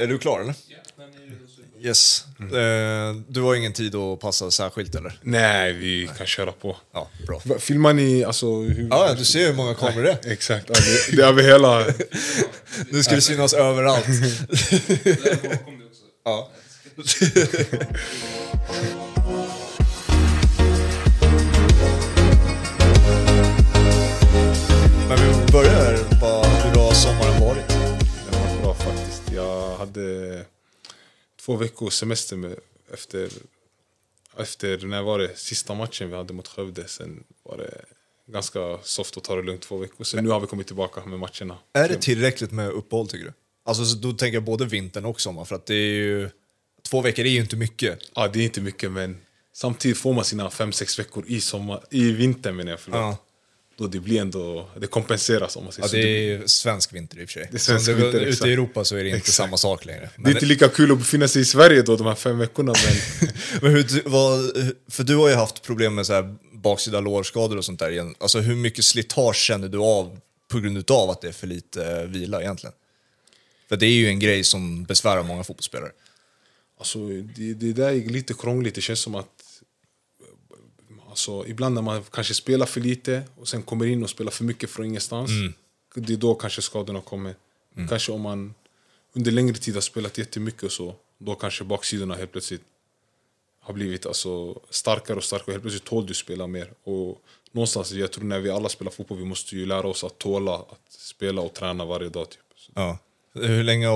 Är du klar eller? Yes. Eh, du har ingen tid att passa särskilt eller? Nej, vi kan köra på. Ja, bra. Filmar ni alltså hur... Ja, du ser hur många kameror det är. Exakt, det är över hela... Nu ska det synas överallt. ja. hade två veckors semester med, efter, efter, när var det, sista matchen vi hade mot Skövde. Sen var det ganska soft att ta det lugnt två veckor. Sen nu har vi kommit tillbaka med matcherna. Är det tillräckligt med uppehåll tycker du? Alltså så då tänker jag både vintern och sommar, för att det är ju... Två veckor är ju inte mycket. Ja, det är inte mycket men samtidigt får man sina fem, sex veckor i, sommar, i vintern menar jag. Förlåt. Ja. Då det blir ändå, det kompenseras om man säger Ja, så. det är svensk vinter i och för sig. Det är svensk vinter, Ute exakt. i Europa så är det inte Exakt. samma sak längre. Det är Men, inte lika kul att befinna sig i Sverige då, de här fem veckorna. Men men hur, vad, för du har ju haft problem med så här baksida lårskador och sånt där. igen. Alltså hur mycket slitage känner du av på grund av att det är för lite eh, vila egentligen? För det är ju en grej som besvärar många fotbollsspelare. alltså, det, det där är lite krångligt. Det känns som att alltså, ibland när man kanske spelar för lite och sen kommer in och spelar för mycket från ingenstans. Det är då kanske skadorna kommer. Kanske om man under längre tid har spelat jättemycket och så, då kanske baksidorna helt plötsligt har blivit alltså, starkare och starkare. Helt plötsligt tål du spela mer. Och någonstans, jag tror när vi alla spelar fotboll, vi måste ju lära oss att tåla att spela och träna varje dag. Typ. Så, Ja. Hur länge,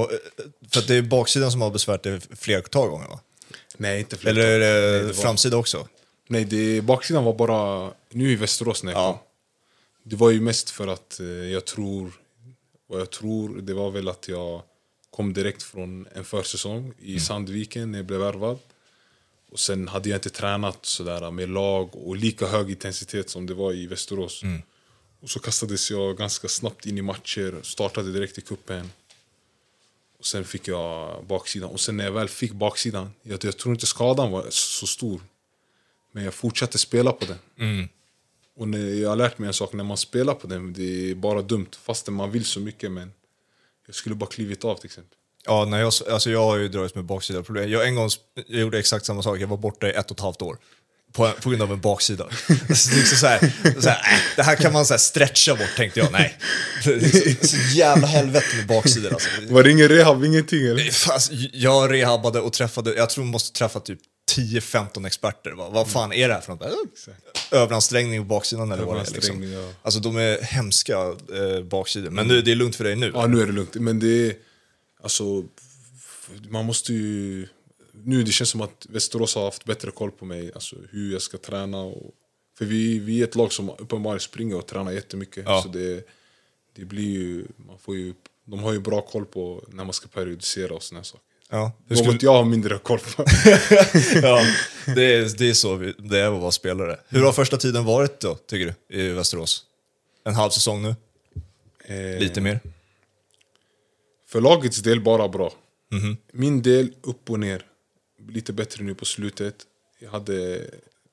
för att det är baksidan som har besvärat dig flertal gånger va? nej, inte fler Eller är det, det framsida också? Nej, det, baksidan var bara nu i Västerås när jag Ja. kom. Det var ju mest för att eh, jag tror, vad jag tror, det var väl att jag kom direkt från en försäsong i Sandviken när jag blev värvad. Och sen hade jag inte tränat sådär med lag och lika hög intensitet som det var i Västerås. Och så kastades jag ganska snabbt in i matcher, startade direkt i kuppen. Och sen fick jag baksidan. Och sen när jag väl fick baksidan, jag, jag tror inte skadan var så stor. Men jag fortsatte spela på den. Och när jag har lärt mig en sak, när man spelar på den, det är bara dumt. Fastän man vill så mycket, men jag skulle bara klivit av till exempel. Ja, när jag, alltså jag har ju dragits med baksida problem. Jag en gång jag gjorde exakt samma sak, jag var borta i ett och ett halvt år. På, på grund av en baksida. Så det, är liksom så här, så här, äh, det här kan man så här stretcha bort, tänkte jag. Nej. Är så, jävla helvete med baksidor alltså. Var det ingen rehab, ingenting eller? Fast jag rehabbade och träffade, jag tror jag måste träffa typ 10-15 experter. Vad, vad fan är det här för något? Överansträngning på baksidan eller vad det är. Liksom. Ja. Alltså de är hemska eh, baksidor. Men nu, det är lugnt för dig nu. Ja, nu är det lugnt. Men det är... Alltså, man måste ju... Nu det känns som att Västerås har haft bättre koll på mig. Alltså hur jag ska träna. Och, för vi, vi är ett lag som uppenbarligen springer och tränar jättemycket. Ja. Så det, det blir ju... Man får ju... De har ju bra koll på när man ska periodisera och såna saker. Ja. Hur Något skulle, jag har mindre koll på. ja, det, är, det är så vi, det är att vara spelare. Hur har första tiden varit då, tycker du, i Västerås? En halv säsong nu? Eh, Lite mer? För lagets del bara bra. Mhm. Min del upp och ner. Lite bättre nu på slutet. Jag hade,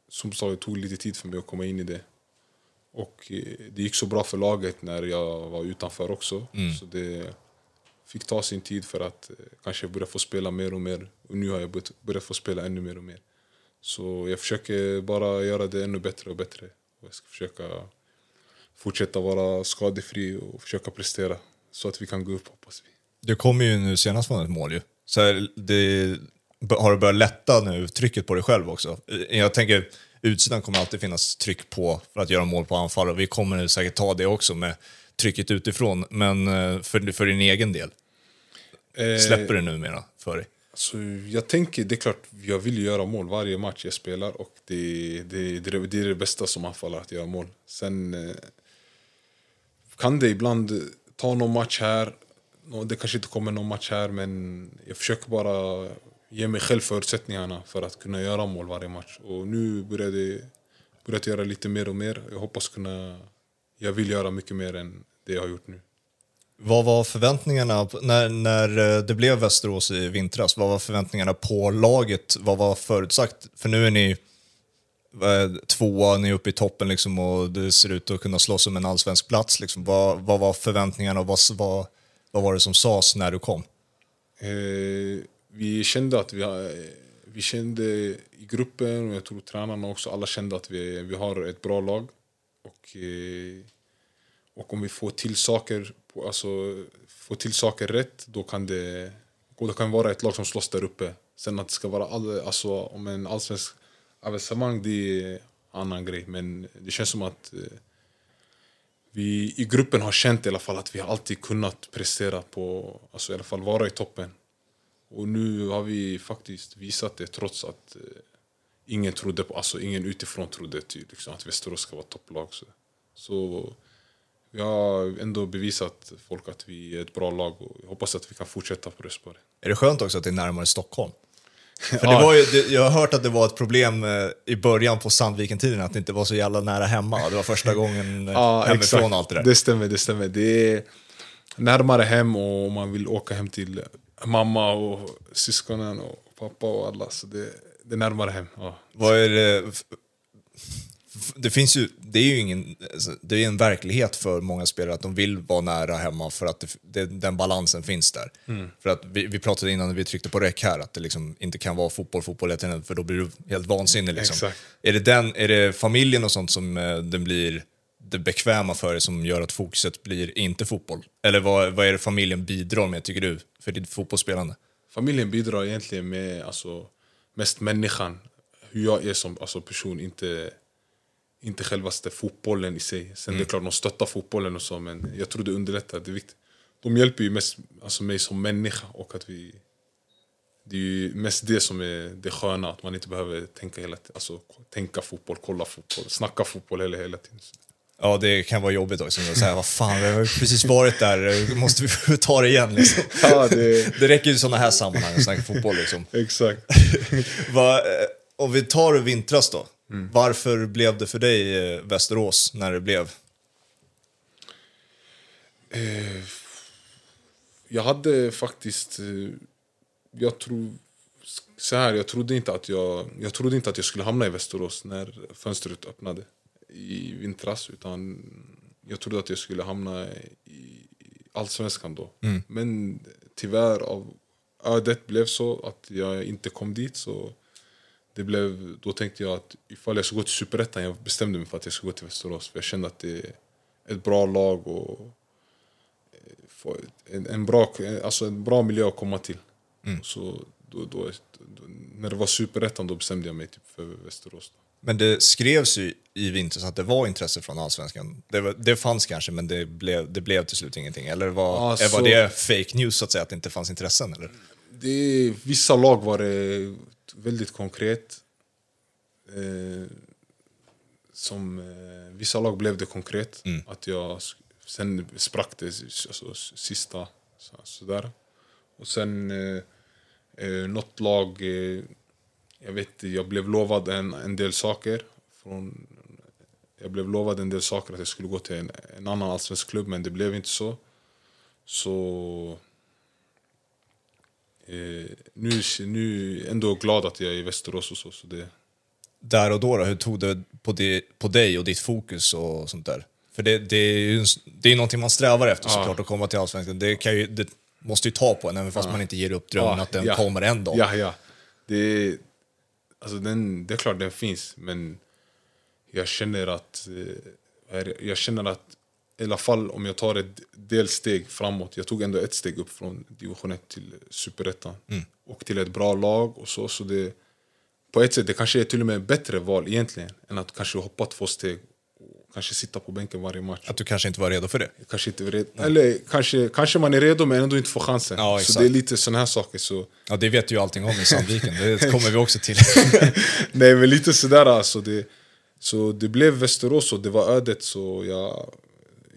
som sagt, det tog lite tid för mig att komma in i det. Och eh, det gick så bra för laget när jag var utanför också. Mm. Så det fick ta sin tid för att eh, kanske börja få spela mer och mer. Och nu har jag börjat- få spela ännu mer och mer. Så jag försöker bara göra det ännu bättre och bättre. Och jag ska försöka fortsätta vara skadefri och försöka prestera. Så att vi kan gå upp hoppas vi. Du kommer ju nu senast från ett mål ju. Så här, det, har du börjat lätta nu trycket på dig själv också? Eh, jag tänker, utsidan kommer alltid finnas tryck på för att göra mål på anfall och vi kommer nu säkert ta det också med trycket utifrån. Men eh, för, för din egen del, släpper det numera för dig? Så jag tänker, det är klart, jag vill göra mål varje match jag spelar och det, det, det, det är det bästa som anfallare, att göra mål. Sen eh, kan det ibland ta någon match här, det kanske inte kommer någon match här men jag försöker bara ge mig själv förutsättningarna för att kunna göra mål varje match. Och nu börjar det göra lite mer och mer. Jag hoppas kunna, jag vill göra mycket mer än det jag har gjort nu. Vad var förväntningarna, när, när eh, det blev Västerås i vintras, vad var förväntningarna på laget? Vad var förutsagt? För nu är ni eh, tvåa, ni är uppe i toppen liksom, och det ser ut att kunna slåss om en allsvensk plats. Liksom. Vad, vad var förväntningarna och vad, vad, Vad var det som sades när du kom? Eh, vi kände att vi, har- eh, vi kände i gruppen och jag tror tränarna också, alla kände att vi, vi har ett bra lag. Och, eh, och om vi får till saker, alltså, får till saker rätt, då kan det då kan det vara ett lag som slåss där uppe. Sen att det ska vara all, alltså, om en allsvensk avancemang, det är en annan grej. Men det känns som att eh, vi i gruppen har känt i alla fall att vi har alltid kunnat prestera på, alltså i alla fall vara i toppen. Och nu har vi faktiskt visat det trots att eh, ingen trodde på, alltså ingen utifrån trodde typ, liksom, att Västerås ska vara topplag. Så, så vi har ändå bevisat folk att vi är ett bra lag och jag hoppas att vi kan fortsätta på det spåret. Är det skönt också att det är närmare Stockholm? För det Ja. var ju, jag har hört att det var ett problem eh, i början på Sandviken-tiden, att det inte var så jävla nära hemma. Det var första gången eh, hemifrån och allt det där. Det stämmer, det stämmer. Det är närmare hem och man vill åka hem till mamma och syskonen och pappa och alla. Så det, det är närmare hem. Ja. Vad är det, det finns ju, det är ju ingen, alltså, det är en verklighet för många spelare att de vill vara nära hemma för att det, det, den balansen finns där. Mm. För att vi, vi pratade innan vi tryckte på räck här att det liksom inte kan vara fotboll, fotboll hela tiden för då blir du helt vansinnig. Liksom. Exakt. Är, det den, är det familjen och sånt som eh, den blir det bekväma för dig som gör att fokuset blir inte fotboll? Eller vad, vad är det familjen bidrar med, tycker du, för ditt fotbollsspelande? Familjen bidrar egentligen med alltså, mest människan. Hur jag är som alltså, person, inte, inte självaste fotbollen i sig. Sen det är klart, de stöttar fotbollen och så, men jag tror det underlättar. Det är viktigt. De hjälper ju mest alltså, mig som människa och att vi... Det är ju mest det som är det sköna, att man inte behöver tänka hela. Alltså, tänka fotboll, kolla fotboll, snacka fotboll hela, hela tiden. Ja, det kan vara jobbigt också. att säga, vad fan, vi har precis varit där, måste vi ta det igen liksom. Ja, det- det räcker ju i sådana här sammanhang att snacka fotboll liksom. Exakt. Va, eh, om vi tar vintras då. Varför blev det för dig eh, Västerås när det blev? Jag hade faktiskt... eh, Jag tror... Så här, jag trodde inte att jag, jag trodde inte att jag skulle hamna i Västerås när fönstret öppnade i vintras. Utan jag trodde att jag skulle hamna i Allsvenskan då. Men tyvärr, av ödet blev så att jag inte kom dit. Så det blev, då tänkte jag att ifall jag ska gå till Superettan, jag bestämde mig för att jag ska gå till Västerås. För jag kände att det är ett bra lag och få en, en, bra, alltså en bra miljö att komma till. Så då, då, då, när det var superettan då bestämde jag mig typ för Västerås. Då. Men det skrevs ju i vintras att det var intresse från Allsvenskan. Det, var, det fanns kanske, men det blev, det blev till slut ingenting. Eller var, eh, var det fake news så att säga, att det inte fanns intressen? Eller? Det, vissa lag var det väldigt konkret. Eh, som, eh, vissa lag blev det konkret. Att jag, sen sprack det alltså, sista. Så, sådär. Och sen eh, eh, något lag, eh, jag vet jag blev lovad en, en del saker. Från, jag blev lovad en del saker att jag skulle gå till en, en annan allsvensk klubb men det blev inte så. Så nu, nu ändå glad att jag är i Västerås och så. så det, Där och då, då hur tog det på, det på dig och ditt fokus och sånt där? För det, det är ju det är någonting man strävar efter såklart, att komma till Allsvenskan. Det, kan ju, det måste ju ta på en, även fast man inte ger upp drömmen Ja, att den ja. kommer en dag. Ja, ja. Det, alltså den, det är klart den finns, men jag känner att... eh, Jag känner att i alla fall om jag tar ett delsteg framåt. Jag tog ändå ett steg upp från division 1 till superettan. Och till ett bra lag och så. så det, på ett sätt det kanske är till och med ett bättre val egentligen än att kanske hoppa två steg och kanske sitta på bänken varje match. Att du kanske inte var redo för det. Kanske inte redo. Eller kanske, kanske man är redo men ändå inte får chansen. Ja, så det är lite såna här saker. Så Ja, det vet ju allting om i Sandviken. Det kommer vi också till. Nej men lite sådär alltså. Det, så det blev Västerås och det var ödet så jag,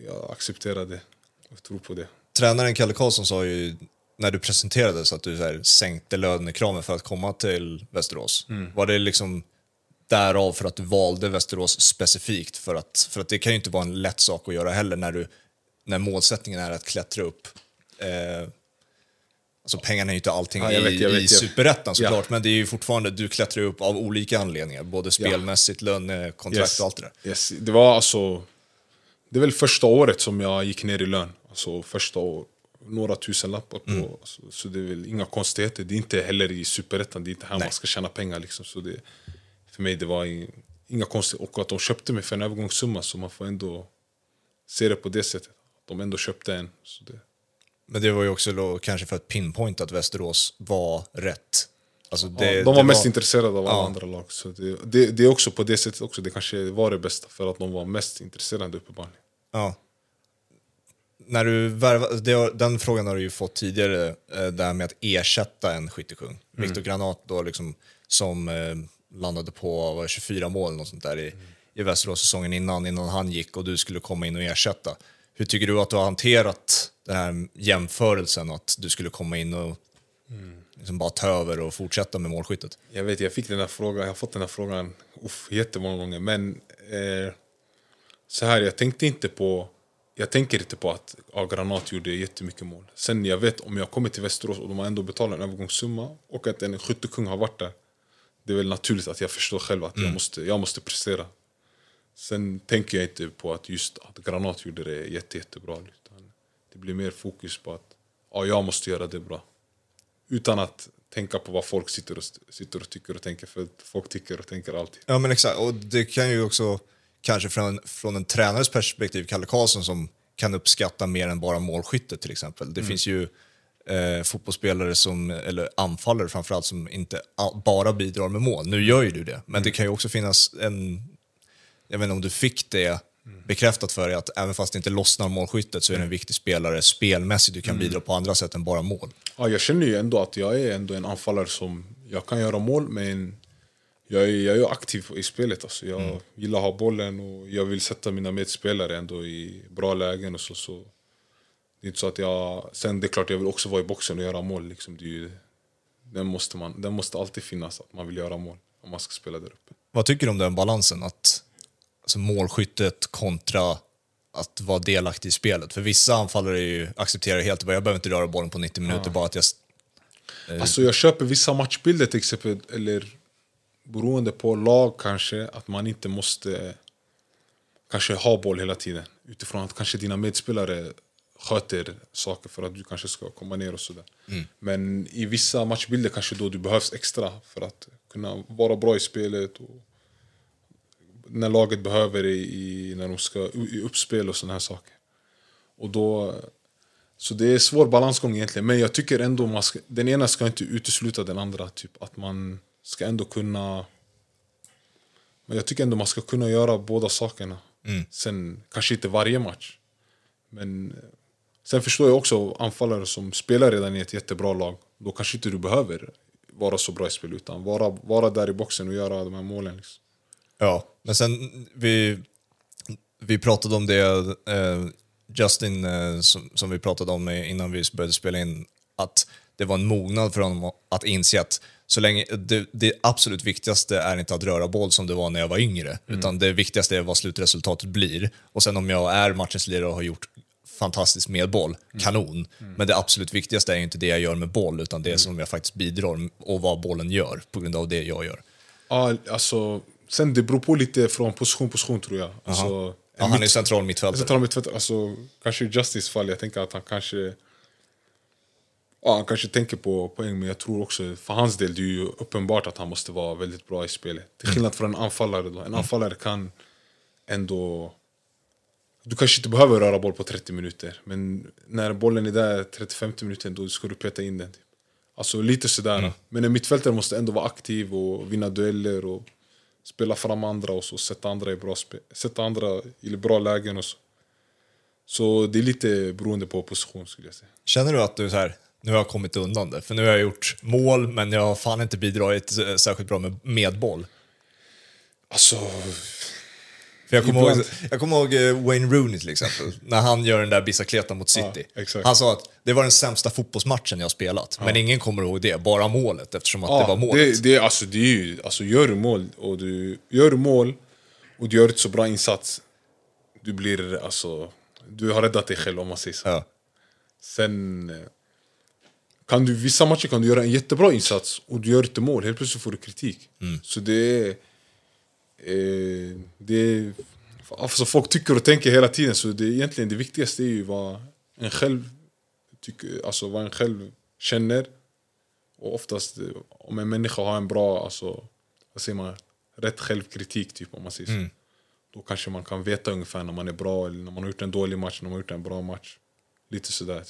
jag accepterade och tror på det. Tränaren Kalle Karlsson sa ju när du presenterades att du så här, sänkte lönekraven för att komma till Västerås. Var det liksom därav för att du valde Västerås specifikt? För att, för att det kan ju inte vara en lätt sak att göra heller när, du, när målsättningen är att klättra upp. Eh, alltså pengarna är ju inte allting Ja, vet, i, vet, i superettan såklart, Ja. men det är ju fortfarande, du klättrar upp av olika anledningar. Både spelmässigt, lönekontrakt och allt det där. Yes. Det var alltså... Det är väl första året som jag gick ner i lön. Alltså första, år, några tusen lappar på. Så, så det är väl inga konstigheter. Det är inte heller i superettan, det är inte här Nej. man ska tjäna pengar. Liksom. Så det, för mig det var inga konstigheter. Och att de köpte mig för en övergångssumma så man får ändå se det på det sättet. De ändå köpte en. Så det, Men det var ju också då, kanske för att pinpointa att Västerås var rätt. Alltså det, ja, de var mest intresserade av alla Ja. andra lag. Så det, det, det är också på det sättet också. Det kanske var det bästa för att de var mest intresserade uppenbarligen. Ja. När du värva, det, har- den frågan har du ju fått tidigare, eh, det här med att ersätta en skyttekung. Viktor Granat då liksom, som eh, landade på vad, 24 mål och sånt där i, i Västerås säsongen innan, innan han gick och du skulle komma in och ersätta. Hur tycker du att du har hanterat den här jämförelsen, att du skulle komma in och liksom bara ta över och fortsätta med målskyttet? Jag vet, jag fick den här frågan, jag har fått den här frågan uff, jättemånga gånger. Men eh, så här, jag tänkte inte på... Jag tänker inte på att ja, Granat gjorde jättemycket mål. Sen jag vet om jag kommer till Västerås och de har ändå betalat en övergångssumma och att en skyttekung har varit där. Det är väl naturligt att jag förstår själv att jag, måste, jag måste prestera. Sen tänker jag inte på att just att Granat gjorde det jätte, jättebra. Utan det blir mer fokus på att ja, jag måste göra det bra. Utan att tänka på vad folk sitter och, sitter och tycker och tänker. För folk tycker och tänker alltid. Ja men exakt, och det kan ju också kanske från, från en tränares perspektiv, Kalle Karlsson som kan uppskatta mer än bara målskyttet till exempel. Det finns ju eh, fotbollsspelare som, eller anfallare framförallt som inte bara bidrar med mål. Nu gör ju du det, men det kan ju också finnas en, jag vet inte om du fick det bekräftat för dig att även fast det inte lossnar målskyttet så är det en viktig spelare spelmässigt, du kan bidra på andra sätt än bara mål. Ja, jag känner ju ändå att jag är ändå en anfallare som... Jag kan göra mål, men jag är, jag är aktiv i spelet. Alltså. Jag gillar att ha bollen och jag vill sätta mina medspelare ändå i bra lägen. Och så, så. Det är inte så att jag... Sen det är klart, jag vill också vara i boxen och göra mål. Liksom. Det ju, den, måste man, den måste alltid finnas, att man vill göra mål om man ska spela där uppe. Vad tycker du om den balansen? Att, alltså målskyttet kontra att vara delaktig i spelet. För vissa anfallare är ju, accepterar helt att jag behöver inte röra bollen på 90 minuter, bara att jag... Alltså jag köper vissa matchbilder till exempel, eller beroende på lag kanske, att man inte måste kanske ha boll hela tiden. Utifrån att kanske dina medspelare sköter saker för att du kanske ska komma ner och sådär. Men i vissa matchbilder kanske då du behövs extra för att kunna vara bra i spelet. Och när laget behöver i, när de ska i uppspel och sådana här saker. Och då, så det är svår balansgång egentligen. Men jag tycker ändå man ska, den ena ska inte utesluta den andra. Typ att man ska ändå kunna... Men jag tycker ändå man ska kunna göra båda sakerna. Sen kanske inte varje match. Men eh, sen förstår jag också anfallare som spelar redan i ett jättebra lag. Då kanske inte du behöver vara så bra i spel utan vara, vara där i boxen och göra de här målen. Liksom. Ja, men sen vi, vi pratade om det, eh, Justin, eh, som, som vi pratade om innan vi började spela in, att det var en mognad för honom att inse att så länge, det, det absolut viktigaste är inte att röra boll som det var när jag var yngre, utan det viktigaste är vad slutresultatet blir. Och sen om jag är matchens lirare och har gjort fantastiskt med boll, kanon. Men det absolut viktigaste är inte det jag gör med boll, utan det som jag faktiskt bidrar och vad bollen gör på grund av det jag gör. Ja, alltså, sen det beror på lite från position position tror jag. Alltså, Ja, han är central mittfältare. Central mittfältare, alltså, kanske i Justice fall, jag tänker att han kanske... Ja, han kanske tänker på poäng, men jag tror också för hans del, det är ju uppenbart att han måste vara väldigt bra i spelet. Till skillnad från en anfallare då. En anfallare kan ändå... Du kanske inte behöver röra boll på 30 minuter, men när bollen är där 35 minuter, då ska du peta in den. Typ. Alltså lite sådär. Men en mittfältare måste ändå vara aktiv och vinna dueller och spela fram andra och så sätta andra i bra, sätta andra i bra lägen och så. Så det är lite beroende på position skulle jag säga. Känner du att du så här, nu har jag kommit undan det, för nu har jag gjort mål, men jag har fan inte bidragit eh, särskilt bra med, med boll. Alltså, För jag kommer, Ibland. ihåg, jag kommer ihåg eh, Wayne Rooney till exempel, när han gör den där bicicleta mot City. Ja, han sa att det var den sämsta fotbollsmatchen jag spelat, men ingen kommer ihåg det, bara målet, eftersom att det var ja, målet. det, det, alltså, det är ju, alltså, gör du mål och du gör du mål och du gör ett så bra insats, du blir alltså, du har räddat dig själv om man säger så. Ja. Sen eh, kan du, vissa matcher kan du göra en jättebra insats och du gör inte mål, helt plötsligt får du kritik. Så det är... Eh, det är alltså folk tycker och tänker hela tiden, så det, egentligen det viktigaste är ju vad en själv tycker, alltså vad en själv känner. Och oftast eh, om en människa har en bra, alltså, vad säger man, rätt självkritik typ om man säger så. Mm. Då kanske man kan veta ungefär när man är bra eller när man har gjort en dålig match, när man har gjort en bra match. Lite sådär.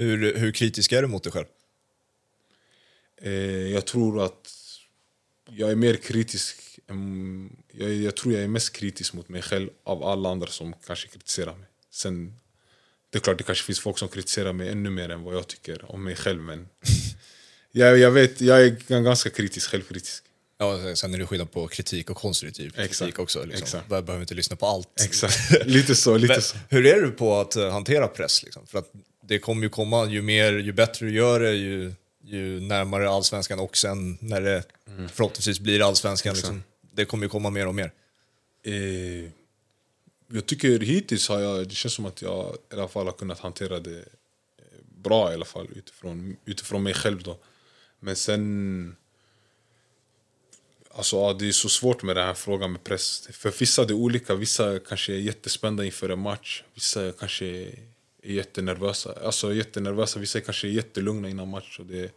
Hur, hur kritisk är du mot dig själv? Eh, jag tror att jag är mer kritisk. än- Jag, jag tror jag är mest kritisk mot mig själv av alla andra som kanske kritiserar mig. Sen, det är klart det kanske finns folk som kritiserar mig ännu mer än vad jag tycker om mig själv. Men jag, jag vet, jag är ganska kritisk, självkritisk. Ja, sen är det skillnad på kritik och konstruktiv kritik Exakt, också. Liksom. exakt. Behöver inte lyssna på allt. Exakt, lite så. Lite så. Hur är du på att eh, hantera press? Liksom? För att det kommer ju komma, ju mer, ju bättre du gör det, ju, ju närmare allsvenskan och sen när det Mm. förhoppningsvis blir allsvenskan, liksom, det kommer ju komma mer och mer. Eh, jag tycker hittills har jag, det känns som att jag i alla fall har kunnat hantera det eh, bra i alla fall utifrån, utifrån mig själv då. Men sen... Alltså ja, det är så svårt med den här frågan med press. För vissa det är olika, vissa kanske är jättespända inför en match. Vissa kanske är jättenervösa. Alltså jättenervösa, vissa kanske är jättelugna innan match. Och det,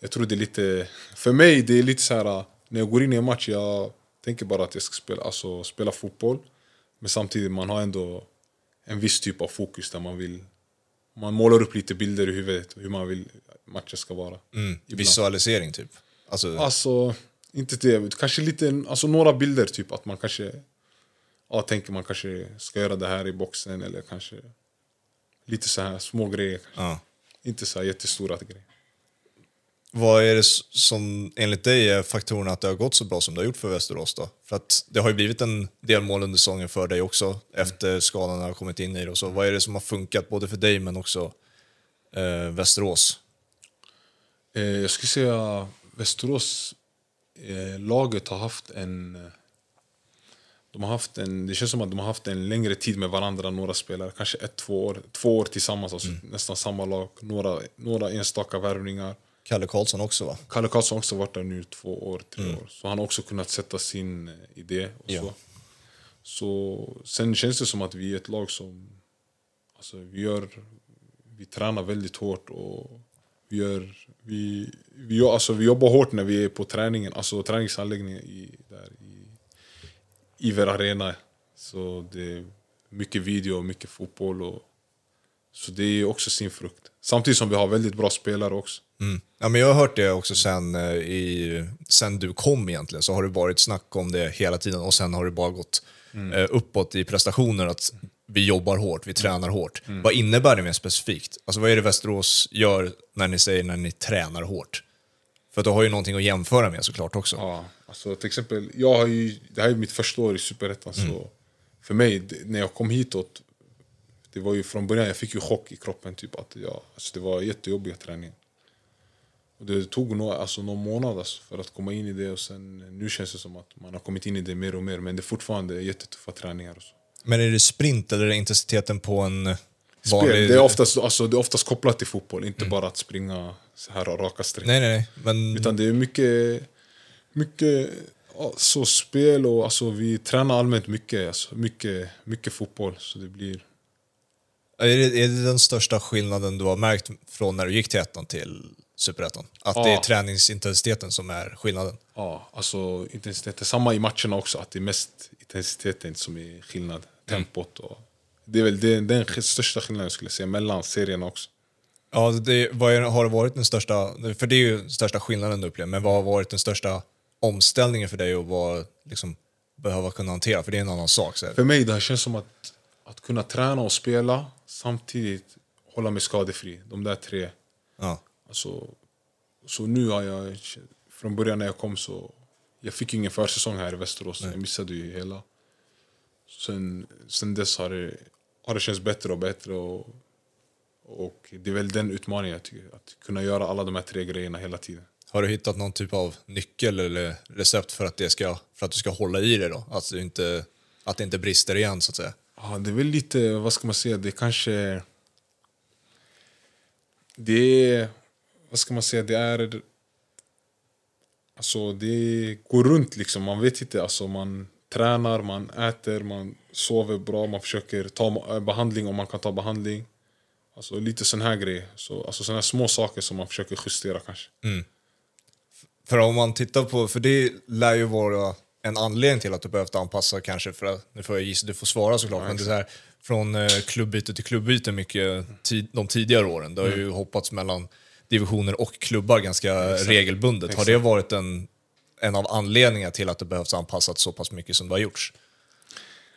jag tror det är lite... För mig det är lite så här när jag går in i en match, jag tänker bara att jag ska spela, alltså, spela fotboll. Men samtidigt man har ändå en viss typ av fokus där man vill... Man målar upp lite bilder i huvudet hur man vill matchen ska vara. Mm. Visualisering typ. Alltså, Alltså, inte det. Kanske lite, alltså några bilder typ att man kanske... Ja, tänker man kanske ska göra det här i boxen eller kanske... Lite så här små grejer. Ja. Inte så här jättestora grejer. Vad är det som enligt dig är faktorerna att det har gått så bra som det har gjort för Västerås då? För att det har ju blivit en del mål under säsongen för dig också, efter skadan har kommit in i det och så. Vad är det som har funkat både för dig men också eh, Västerås? Eh, jag skulle säga Västerås eh, laget har haft en... De har haft en, det känns som att de har haft en längre tid med varandra, några spelare. Kanske ett, två år, två år tillsammans, alltså nästan samma lag. Några, några enstaka värvningar. Kalle Karlsson också va? Kalle Karlsson också varit där nu två år, tre år. Så han har också kunnat sätta sin eh, idé. Och Ja. så. Så, sen känns det som att vi är ett lag som... Alltså, vi, gör, vi tränar väldigt hårt och vi, gör, vi, vi, alltså, vi jobbar hårt när vi är på träningen, alltså träningsanläggningen i, där Iver Arena. Så det är mycket video och mycket fotboll. Och, så det är också sin frukt. Samtidigt som vi har väldigt bra spelare också. Mm. Ja, men jag har hört det också sen, eh, i, sen du kom egentligen, så har det varit snack om det hela tiden och sen har det bara gått eh, uppåt i prestationer att vi jobbar hårt, vi tränar hårt. Vad innebär det mer specifikt? Alltså vad är det Västerås gör när ni säger när ni tränar hårt? För du har ju någonting att jämföra med såklart också. Ja, alltså till exempel, jag har ju, det här är mitt första år i Superettan. Så för mig, när jag kom hitåt, det var ju från början, jag fick ju chock i kroppen. Typ, att jag, alltså det var jättejobbiga träningar. Och det tog nog, alltså, någon månad alltså, för att komma in i det. Och sen, nu känns det som att man har kommit in i det mer och mer. Men det är fortfarande jättetuffa träningar. Och så. Men är det sprint eller är det intensiteten på en Spel, vanlig... det, är oftast, alltså, det är oftast kopplat till fotboll, inte bara att springa så här raka streck. Nej, nej, nej. Men Utan det är mycket, mycket alltså, spel och alltså, vi tränar allmänt mycket, alltså, mycket, mycket fotboll. Så det blir... är det, är det den största skillnaden du har märkt från när du gick till ettan till superettan? Att det är Ja. träningsintensiteten som är skillnaden? Ja, alltså intensiteten. Samma i matcherna också, att det är mest intensiteten som är skillnad. Tempot och... Det är väl det, den största skillnaden skulle jag säga, mellan serierna också. Ja, det, vad är, har varit den största, för det är ju den största skillnaden du upplever, men vad har varit den största omställningen för dig och vad liksom behöva kunna hantera? För det är en annan sak. Så. För mig det här känns som att, att kunna träna och spela samtidigt hålla mig skadefri. De där tre. Ja. Alltså, så nu har jag, från början när jag kom så, jag fick ingen försäsong här i Västerås, jag missade ju hela. Sen, sen dess har det, har det känts bättre och bättre och, och det är väl den utmaningen jag tycker, att kunna göra alla de här tre grejerna hela tiden. Har du hittat någon typ av nyckel eller recept för att, det ska, för att du ska hålla i det då? Att, du inte, att det inte brister igen så att säga? Ja, det är väl lite, vad ska man säga, det kanske... Det är, vad ska man säga, det är... Alltså det går runt liksom, man vet inte, alltså man tränar, man äter, man sover bra, man försöker ta behandling om man kan ta behandling. Alltså lite sån här grej. Så, alltså såna här små saker som man försöker justera kanske. För om man tittar på, för det lär ju vara en anledning till att du behövt anpassa kanske, för att, nu får jag gissa, du får svara såklart, men det är här, från eh, klubbyte till klubbyte mycket tid, de tidigare åren. Det har ju hoppats mellan divisioner och klubbar ganska regelbundet. Har det varit en, en av anledningarna till att det behövs anpassas så pass mycket som det har gjorts?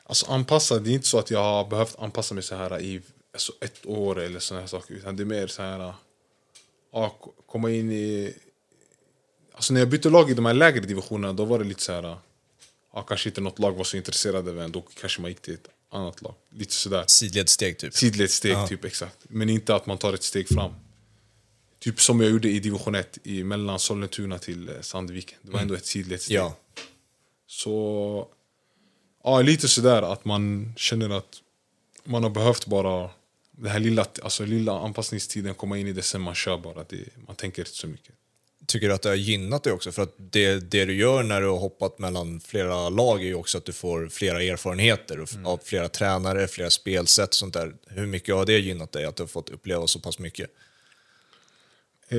Alltså anpassa, det är inte så att jag har behövt anpassa mig så här i alltså, ett år eller såna här saker. Utan det är mer så här, ja, k- komma in i... Alltså när jag bytte lag i de här lägre divisionerna, då var det lite så här, ja, kanske inte något lag var så intresserade av en, då kanske man gick till ett annat lag. Lite sådär. Sidledssteg typ. Sidledssteg typ, exakt. Men inte att man tar ett steg fram. Typ som jag gjorde i division 1, i mellan Sollentuna till eh, Sandviken. Det var ändå ett sidledssteg. Ja. Så ja, lite sådär att man känner att man har behövt bara den här lilla, alltså lilla anpassningstiden komma in i det sen man kör bara. Det, man tänker inte så mycket. Tycker du att det har gynnat dig också? För att det, det du gör när du har hoppat mellan flera lag är ju också att du får flera erfarenheter och f- av flera tränare, flera spelsätt och sånt där. Hur mycket har det gynnat dig att du har fått uppleva så pass mycket? Eh,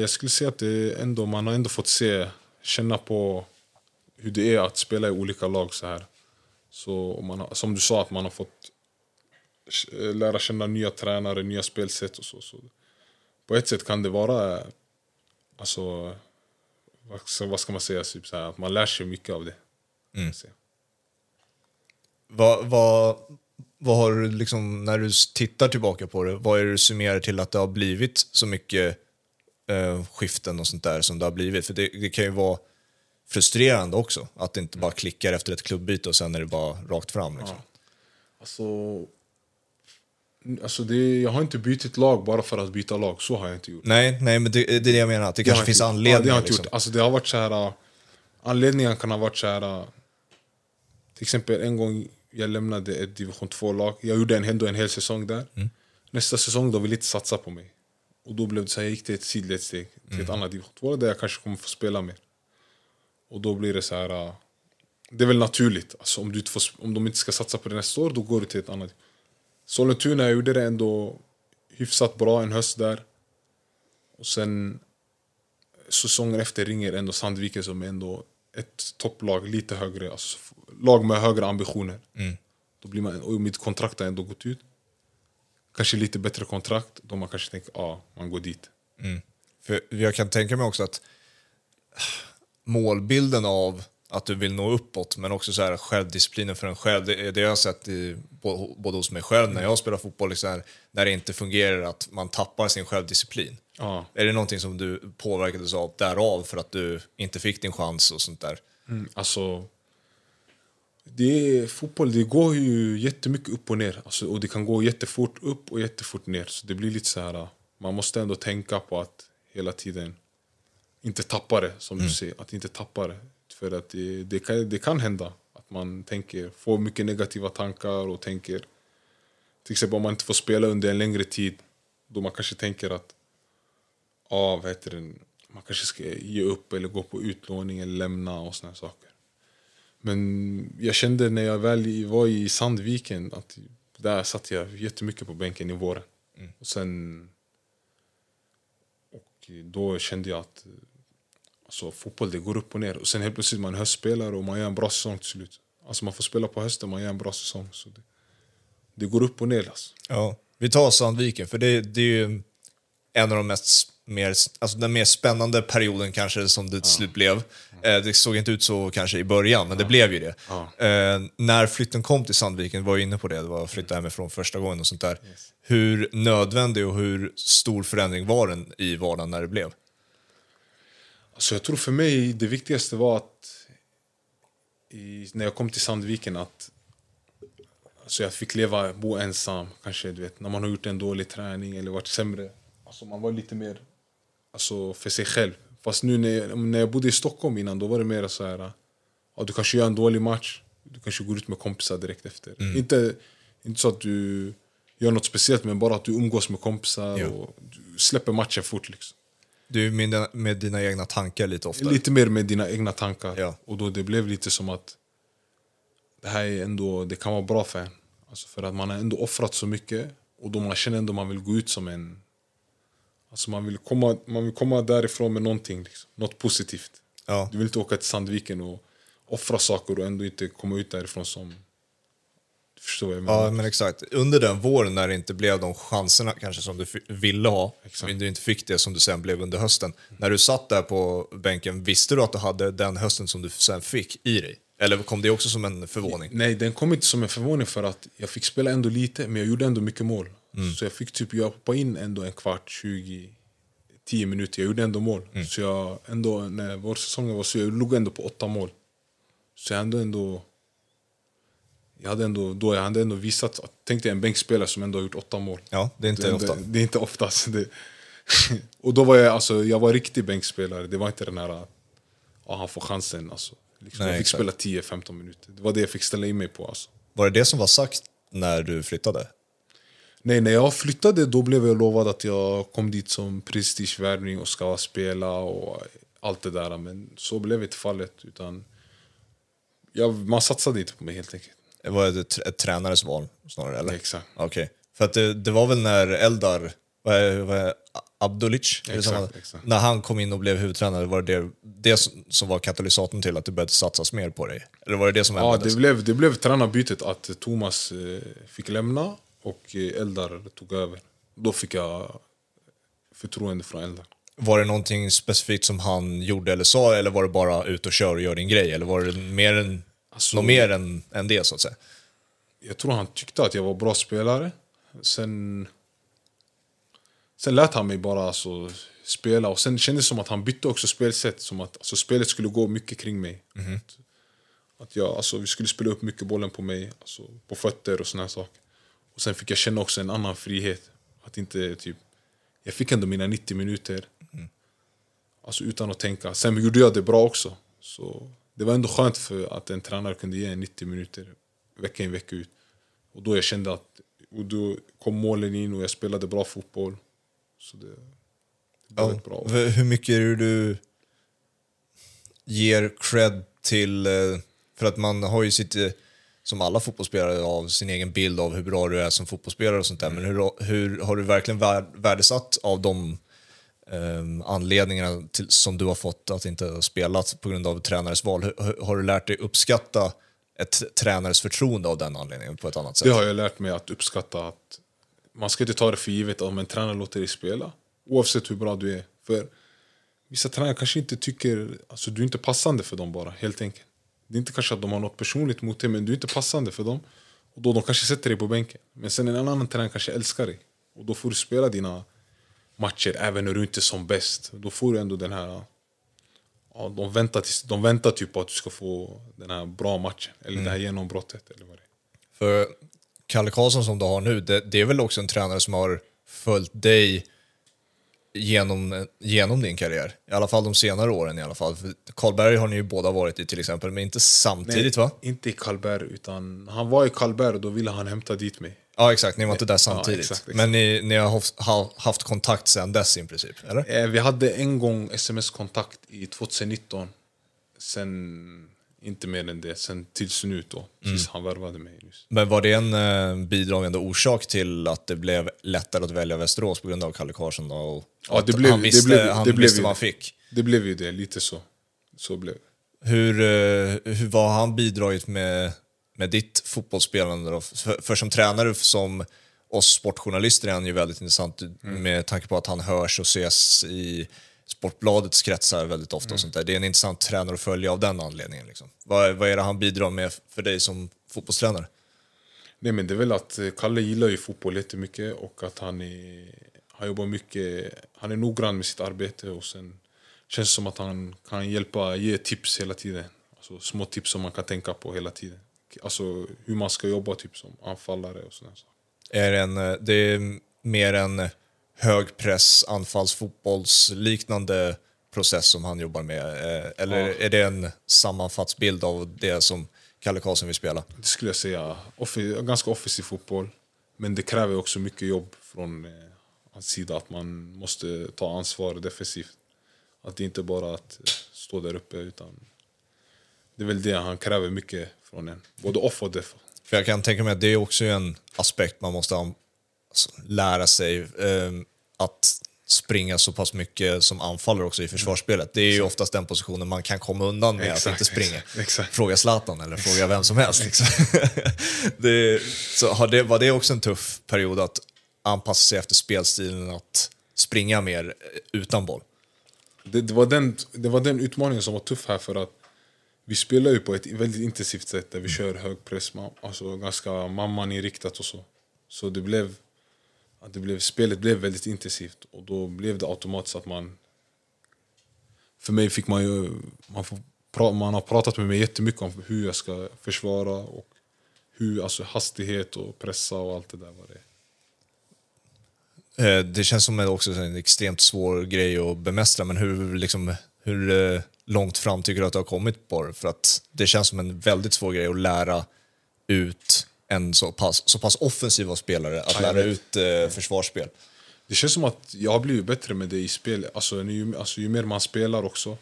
jag skulle säga att det ändå, man har ändå fått se, känna på hur det är att spela i olika lag så här. Så man har, som du sa, att man har fått lära känna nya tränare, nya spelsätt och så. så. På ett sätt kan det vara, eh, alltså, vad ska, man säga, typ så här, att man lär sig mycket av det. Mm. Vad, vad, vad har du liksom, när du tittar tillbaka på det, vad är det du summerar till att det har blivit så mycket eh, skiften och sånt där som det har blivit? För det, det kan ju vara frustrerande också, att det inte bara klickar efter ett klubbyte och sen är det bara rakt fram. Liksom. Alltså, alltså det, jag har inte bytt lag bara för att byta lag, så har jag inte gjort. Nej, nej, men det, det är det jag menar, att det, Det kanske finns gjort. anledningar. Ja, det har jag inte liksom. gjort. Alltså, det har varit så här... äh, Anledningen kan ha varit så här... äh, Till exempel en gång jag lämnade ett division 2-lag. Jag gjorde en, ändå en hel säsong där. Mm. Nästa säsong de ville inte satsa på mig. Och då blev det så här, jag gick till ett sidledssteg, till Mm. ett annat division 2 där jag kanske kommer få spela mer. Och då blir det så här... äh, Det är väl naturligt. Alltså, om, du inte får, om de inte ska satsa på det nästa år, då går du till ett annat. Sollentuna gjorde det ändå hyfsat bra en höst där. Och sen säsongen efter ringer ändå Sandviken som är ändå ett topplag, lite högre, alltså lag med högre ambitioner. Då blir man, och mitt kontrakt har ändå gått ut. Kanske lite bättre kontrakt, då man kanske tänker ja, ah, man går dit. För jag kan tänka mig också att målbilden av att du vill nå uppåt, men också så här självdisciplinen för en själv. Det, det jag har sett i, både hos mig själv när jag spelar fotboll, liksom här, när det inte fungerar, att man tappar sin självdisciplin. Ja. Är det någonting som du påverkades av därav för att du inte fick din chans och sånt där? Mm, alltså, det är, fotboll det går ju jättemycket upp och ner. Alltså, och det kan gå jättefort upp och jättefort ner. Så det blir lite så här, man måste ändå tänka på att hela tiden inte tappa det, som du säger. Att inte tappa det. För att det, det, kan, det kan hända att man tänker, får mycket negativa tankar och tänker... Till exempel om man inte får spela under en längre tid, då man kanske tänker att ja, vad heter det, man kanske ska ge upp eller gå på utlåning eller lämna och såna saker. Men jag kände när jag väl var i Sandviken att där satt jag jättemycket på bänken i våren. Och sen... Och då kände jag att alltså, fotboll det går upp och ner. Och sen helt plötsligt man höstspelare och man gör en bra säsong till slut. Alltså man får spela på hösten, man gör en bra säsong. Så det, det går upp och ner alltså. Ja, vi tar Sandviken, för det, det är ju en av de mest mer, alltså den mer spännande perioden kanske som det till slut blev. Eh, det såg inte ut så kanske i början, men det blev ju det. Ja. Eh, när flytten kom till Sandviken, var jag inne på det, det var att flytta hemifrån första gången och sånt där. Hur nödvändig och hur stor förändring var den i vardagen när det blev? Alltså jag tror för mig det viktigaste var att i, när jag kom till Sandviken att alltså jag fick leva, bo ensam. Kanske du vet, när man har gjort en dålig träning eller varit sämre. Alltså man var lite mer alltså, för sig själv. Fast nu när jag, när jag bodde i Stockholm innan då var det mer så här. Ja, du kanske gör en dålig match. Du kanske går ut med kompisar direkt efter. Inte, inte så att du gör något speciellt men bara att du umgås med kompisar Ja. och du släpper matchen fort. Liksom. Du är med, med dina egna tankar lite ofta. Lite mer med dina egna tankar. Ja. Och då det blev lite som att det här är ändå, det kan vara bra för en. Alltså för att man har ändå offrat så mycket Och då man känner ändå man vill gå ut som en... Alltså man vill komma, man vill komma därifrån med någonting, liksom. något positivt. Ja. Du vill inte åka till Sandviken och offra saker och ändå inte komma ut därifrån som... Förstår jag menar? Ja, men exakt. Under den våren när det inte blev de chanserna kanske som du ville ha, Exakt. men du inte fick det som du sen blev under hösten. När du satt där på bänken, visste du att du hade den hösten som du sen fick i dig? Eller kom det också som en förvåning? Nej, den kom inte som en förvåning för att jag fick spela ändå lite, men jag gjorde ändå mycket mål. Mm. Så jag fick typ jag hoppade in ändå en kvart, 20, 10 minuter. Jag gjorde ändå mål. Mm. Så jag ändå, när vår säsong var så jag låg ändå på åtta mål. Så jag hade ändå... Jag hade ändå, då jag hade ändå visat, tänk dig en bänkspelare som ändå har gjort åtta mål. Ja, det är inte det, ofta. Det, det är inte oftast. Det, och då var jag, alltså, jag var riktig bänkspelare. Det var inte den här ja, han får chansen. Alltså. Liksom, Nej, jag fick exakt. spela 10-15 minuter. Det var det jag fick ställa in mig på. Alltså. Var det det som var sagt när du flyttade? Nej, när jag flyttade då blev jag lovad att jag kom dit som prestigevärvning och ska spela och allt det där. Men så blev inte fallet. Utan jag, man satsade inte på mig helt enkelt. Det var ett, ett tränares val snarare, eller? Exakt. Okej. För att det, det var väl när Eldar, vad vad Abdulic, det Exakt, exakt. när han kom in och blev huvudtränare, var det det som- som var katalysatorn till att det började satsas mer på dig? Eller var det det som Ja, ändrades? det blev, det blev tränarbytet att Thomas eh, fick lämna och eh, Eldar tog över. Då fick jag förtroende från Eldar. Var det någonting specifikt som han gjorde eller sa, eller var det bara ut och kör och gör din grej? Eller var det mer än, Alltså- något mer än, än det, så att säga? Jag tror han tyckte att jag var bra spelare. Sen, sen lät han mig bara alltså, spela. Och Sen kändes det som att han bytte också spelsätt. Som att alltså, spelet skulle gå mycket kring mig. Att, att jag, alltså, vi skulle spela upp mycket bollen på mig, alltså, på fötter och såna här saker. Och Sen fick jag känna också en annan frihet. Att inte, typ, jag fick ändå mina 90 minuter. Alltså utan att tänka. Sen gjorde jag det bra också. Så det var ändå skönt för att en tränare kunde ge en 90 minuter vecka in vecka ut. Och då jag kände att och då kom målen in och jag spelade bra fotboll. Så det, det blev Ja. bra. Hur mycket är det du ger cred till... eh, För att man har ju sitt, eh, som alla fotbollsspelare, av sin egen bild av hur bra du är som fotbollsspelare och sånt där. Men hur, hur har du verkligen vär- värdesatt av de Ehm, anledningarna till, som du har fått att inte ha spelat på grund av tränares val? Har du lärt dig uppskatta ett tränares förtroende av den anledningen på ett annat sätt? Det har jag lärt mig att uppskatta. att Man ska inte ta det för givet om en tränare låter dig spela. Oavsett hur bra du är. För Vissa tränare kanske inte tycker... Alltså du är inte passande för dem bara, helt enkelt. Det är inte kanske att de har något personligt mot dig, men du är inte passande för dem. Och då de kanske sätter dig på bänken. Men sen en annan tränare kanske älskar dig. Och då får du spela dina matcher även när du inte är som bäst. Då får du ändå den här... Ja, de, väntar tills, de väntar typ på att du ska få den här bra matchen. Eller det här genombrottet. Eller vad det är. För Kalle Karlsson som du har nu, det, det är väl också en tränare som har följt dig genom, genom din karriär. I alla fall de senare åren i alla fall. För Karlberg har ni ju båda varit i till exempel, men inte samtidigt va? Inte i Karlberg, utan han var i Karlberg och då ville han hämta dit mig. Ja exakt, ni var inte där samtidigt. exakt, exakt. Men ni, ni har haft, ha, haft kontakt sedan dess i princip, eller? Eh, vi hade en gång sms-kontakt i 2019. Sen inte mer än det. Sen tills nu då, tills han värvade mig nyss. Men var det en eh, bidragande orsak till att det blev lättare att välja Västerås på grund av Kalle Karlsson? då? Och Ja, det blev- han det visste, blev- han det visste vad han det. fick. Det blev ju det, lite så. Så blev det. Hur, eh, hur vad har han bidragit med, med ditt fotbollsspelande? Då? För, för som tränare, som oss sportjournalister, är han ju väldigt intressant med tanke på att han hörs och ses i Sportbladets kretsar väldigt ofta. Och sånt där. Det är en intressant tränare att följa av den anledningen. Liksom. Vad, vad är det han bidrar med för dig som fotbollstränare? Nej men det är väl att eh, Kalle gillar ju fotboll jättemycket och att han är, han jobbar mycket, han är noggrann med sitt arbete och sen känns det som att han kan hjälpa, ge tips hela tiden. Alltså små tips som man kan tänka på hela tiden. Alltså hur man ska jobba typ som anfallare och sådana saker. Är en, eh, det är mer en högpress, anfallsfotbollsliknande process som han jobbar med? eh, Eller Ja. är det en sammanfattsbild av det som Kalle Karlsson vill spela? Det skulle jag säga. Ganska offensiv fotboll. Men det kräver också mycket jobb från eh, hans sida. Att man måste ta ansvar defensivt. Att det inte bara att eh, stå där uppe. utan Det är väl det han kräver mycket från en. Både off och def. För jag kan tänka mig att det är också en aspekt man måste alltså, lära sig eh, att springa så pass mycket som anfallare också i försvarsspelet. Det är ju oftast den positionen man kan komma undan med Exakt, att inte springa. exakt, exakt. Fråga Zlatan eller fråga vem som helst. Liksom. det, så har det, var det också en tuff period att anpassa sig efter spelstilen att springa mer eh, utan boll? Det, det, var den, det var den utmaningen som var tuff här för att vi spelar ju på ett väldigt intensivt sätt där vi kör hög press, alltså ganska mamman-inriktat och så. Så det blev, det blev, spelet blev väldigt intensivt och då blev det automatiskt att man... För mig fick man ju... Man, får, man har pratat med mig jättemycket om hur jag ska försvara och hur, alltså hastighet och pressa och allt det där. Var det. Eh, det känns som en- också en extremt svår grej att bemästra, men hur, liksom, hur eh, långt fram tycker du att du har kommit på det? För att det känns som en väldigt svår grej att lära ut en så pass, så pass offensiva spelare, att lära ut eh, försvarsspel. Det känns som att jag har blivit bättre med det i spel. Alltså, ju, alltså, ju mer man spelar också.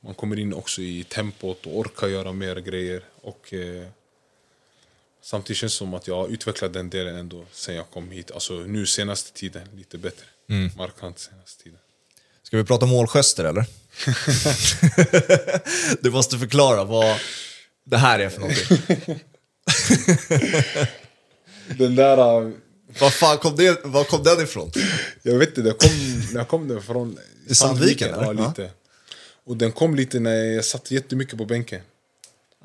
Man kommer in också i tempot och orkar göra mer grejer. Och, eh, samtidigt känns det som att jag har utvecklat den delen ändå sen jag kom hit. Alltså nu senaste tiden, lite bättre. Markant senaste tiden. Ska vi prata målgester eller? du måste förklara vad det här är för någonting. Den där... eh, Vad fan kom, det, var kom den ifrån? Jag vet inte, den kom, den kom den från I Sandviken, Ja, eller? lite. Och den kom lite när jag satt jättemycket på bänken.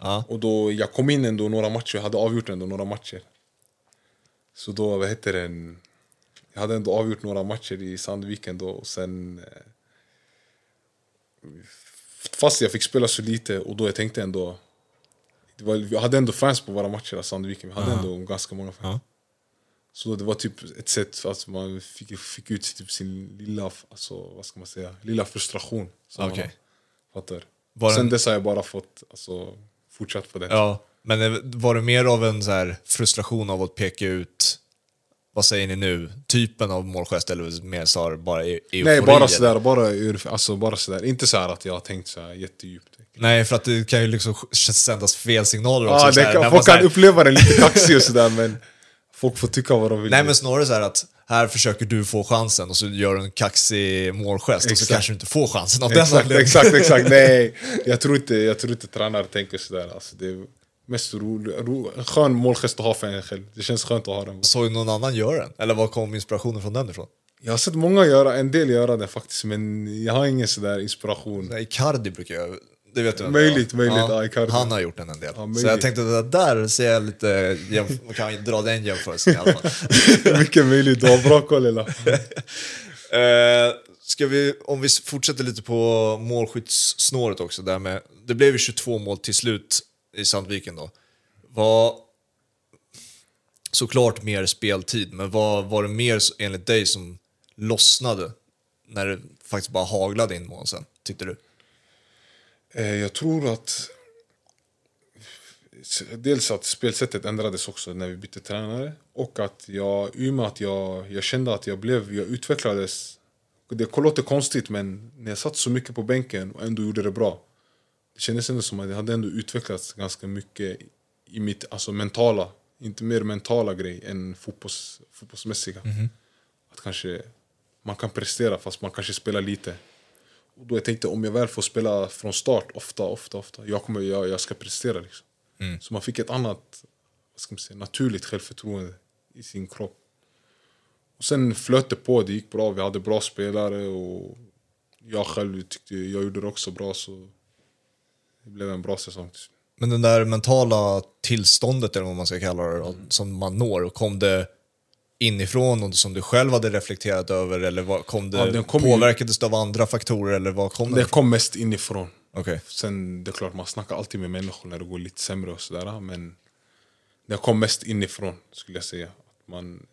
Ja. Och då, jag kom in ändå några matcher, jag hade avgjort ändå några matcher. Så då, vad heter den? Jag hade ändå avgjort några matcher i Sandviken då och sen... Fast jag fick spela så lite och då jag tänkte ändå... Var, vi hade ändå fans på våra matcher i Sandviken, vi hade ändå ganska många fans. Ja. Så det var typ ett sätt för att man fick, fick ut typ sin lilla, alltså, vad ska man säga, lilla frustration. som man Okej. har. Fattar? Var Sen den- dess har jag bara fått alltså, fortsatt på det. Ja, men var det mer av en så här frustration av att peka ut, vad säger ni nu, typen av målgest eller mer så bara eufori? Nej, bara sådär, bara, ur- alltså, bara sådär. Inte så här att jag har tänkt så här jättedjupt. Nej, för att det kan ju liksom sändas fel signaler också. Ja, så det här, kan, folk kan uppleva den lite kaxig och sådär men folk får tycka vad de vill. Nej, men snarare så att här försöker du få chansen och så gör du en kaxig målgest och så Exakt. kanske du inte får chansen av den exakt, anledningen. exakt, exakt. Nej, jag tror inte, jag tror inte tränare tänker sådär. Alltså, det mest ro, ro, en skön målgest att ha för en själv. Det känns skönt att ha den. Såg någon annan göra den? Eller var kom inspirationen från den ifrån? Jag har sett många göra, en del göra det faktiskt, men jag har ingen sådär inspiration. Nej, Icardi brukar jag... Det vet du Möjligt, det möjligt, ja, Icardi. Han har gjort den en del. Ja, så jag tänkte att där ser jag lite... Jag kan dra den jämförelsen i alla fall. Mycket möjligt, du har bra koll eller? Eh, ska vi, om vi fortsätter lite på målskyttssnåret också. Där med, det blev ju 22 mål till slut i Sandviken då. var såklart mer speltid, men vad var det mer enligt dig som lossnade när det faktiskt bara haglade in mål sen, tyckte du? Eh, jag tror att... Dels att spelsättet ändrades också när vi bytte tränare. Och att jag, i och med att jag, jag kände att jag blev, jag utvecklades. Det låter konstigt men när jag satt så mycket på bänken och ändå gjorde det bra. Det kändes ändå som att jag hade ändå utvecklats ganska mycket i mitt alltså mentala. Inte mer mentala grej än fotbolls, fotbollsmässiga. Att kanske man kan prestera fast man kanske spelar lite. Och då jag tänkte om jag väl får spela från start ofta, ofta, ofta. Jag, kommer, jag, jag ska prestera liksom. Så man fick ett annat vad ska man säga, naturligt självförtroende i sin kropp. Och sen flöt det på, det gick bra. Vi hade bra spelare och jag själv tyckte jag gjorde det också bra. Så det blev en bra säsong. Men den där mentala tillståndet, eller vad man ska kalla det, då, som man når, kom det inifrån och som du själv hade reflekterat över eller vad, kom det, Ja, den kom ju- påverkades det av andra faktorer eller vad kom det Det kom mest inifrån. Okej. Sen det är klart, man snackar alltid med människor när det går lite sämre och sådär. Men det kom mest inifrån skulle jag säga. Att man,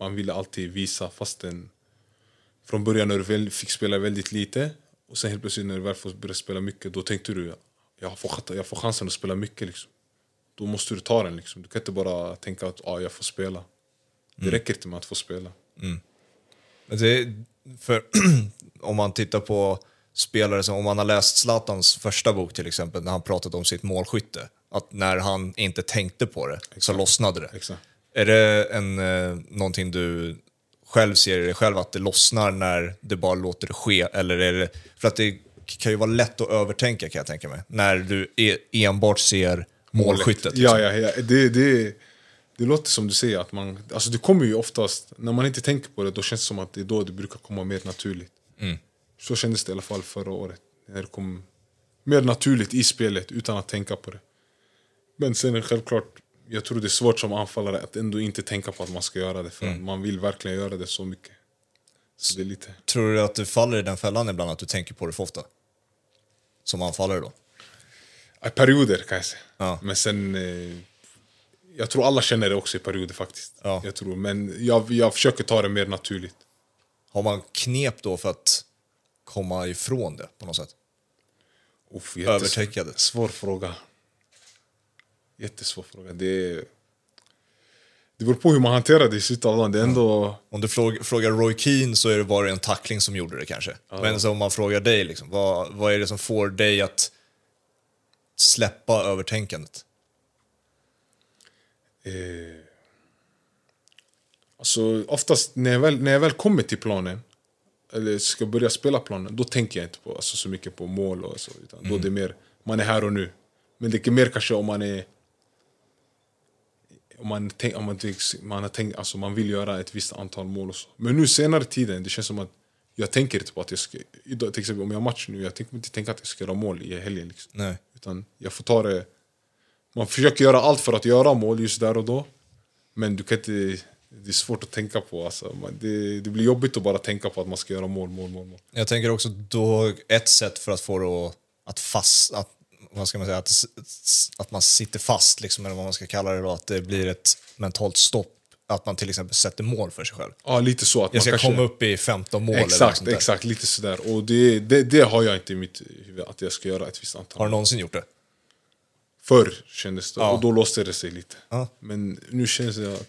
man ville alltid visa fastän från början när du väl fick spela väldigt lite och sen helt plötsligt när du väl får börja spela mycket då tänkte du jag får, jag får chansen att spela mycket. Liksom. Då måste du ta den. Liksom. Du kan inte bara tänka att ah, jag får spela. Det räcker inte med att få spela. Men det, för om man tittar på spelare som, om man har läst Zlatans första bok till exempel, när han pratat om sitt målskytte, att när han inte tänkte på det så lossnade det. Exakt. Är det en, eh, någonting du själv ser i dig själv, att det lossnar när det bara låter det ske? Eller är det, för att det kan ju vara lätt att övertänka kan jag tänka mig, när du e- enbart ser målskyttet. liksom. Ja, ja, ja. Det, det, det låter som du säger, att man, alltså det kommer ju oftast, när man inte tänker på det, då känns det som att det är då det brukar komma mer naturligt. Mm. Så kändes det i alla fall förra året. När det kom mer naturligt i spelet utan att tänka på det. Men sen självklart, jag tror det är svårt som anfallare att ändå inte tänka på att man ska göra det. För Mm. man vill verkligen göra det så mycket. Så det är lite... Tror du att du faller i den fällan ibland, att du tänker på det för ofta? Som anfallare då? I perioder kan jag säga. Ja. Men sen... Eh, jag tror alla känner det också i perioder faktiskt. Ja. Jag tror, men jag, jag försöker ta det mer naturligt. Har man knep då för att komma ifrån det på något sätt? Uff, Övertänkandet. Svår fråga. Jättesvår fråga. Det, är- det beror på hur man hanterar det i slutändan. Det är ändå... Om du fråg, frågar Roy Keane så är det bara en tackling som gjorde det kanske. Men så om man frågar dig, liksom, vad, vad är det som får dig att släppa övertänkandet? Eh, alltså, oftast när jag, väl, när jag väl kommer till planen, eller ska börja spela planen, då tänker jag inte på, alltså, så mycket på mål och så. Utan Då är det mer, man är här och nu. Men det är mer kanske om man är... Om man, tänk, om man, man, har tänkt, alltså man vill göra ett visst antal mål och så. Men nu senare tiden, det känns som att jag tänker på att jag ska... Idag, till exempel om jag har match nu, jag tänker inte tänka att jag ska göra mål i helgen. Liksom. Nej. Utan jag får ta det... Man försöker göra allt för att göra mål just där och då. Men du kan inte... Det är svårt att tänka på. Alltså. Det, det blir jobbigt att bara tänka på att man ska göra mål, mål, mål. mål. Jag tänker också då ett sätt för att få det att, att fast... Att, vad ska man säga? Att, att man sitter fast, liksom, eller vad man ska kalla det då. Att det blir ett mentalt stopp. Att man till exempel sätter mål för sig själv. Ja, lite så. Att Jag man ska kanske, komma upp i 15 mål eller Exakt, där. exakt. Lite sådär. Och det, det, det har jag inte i mitt huvud, att jag ska göra ett visst antal. Har du någonsin gjort det? Förr kändes det, Ja. och då låste det sig lite. Ja. Men nu känns det att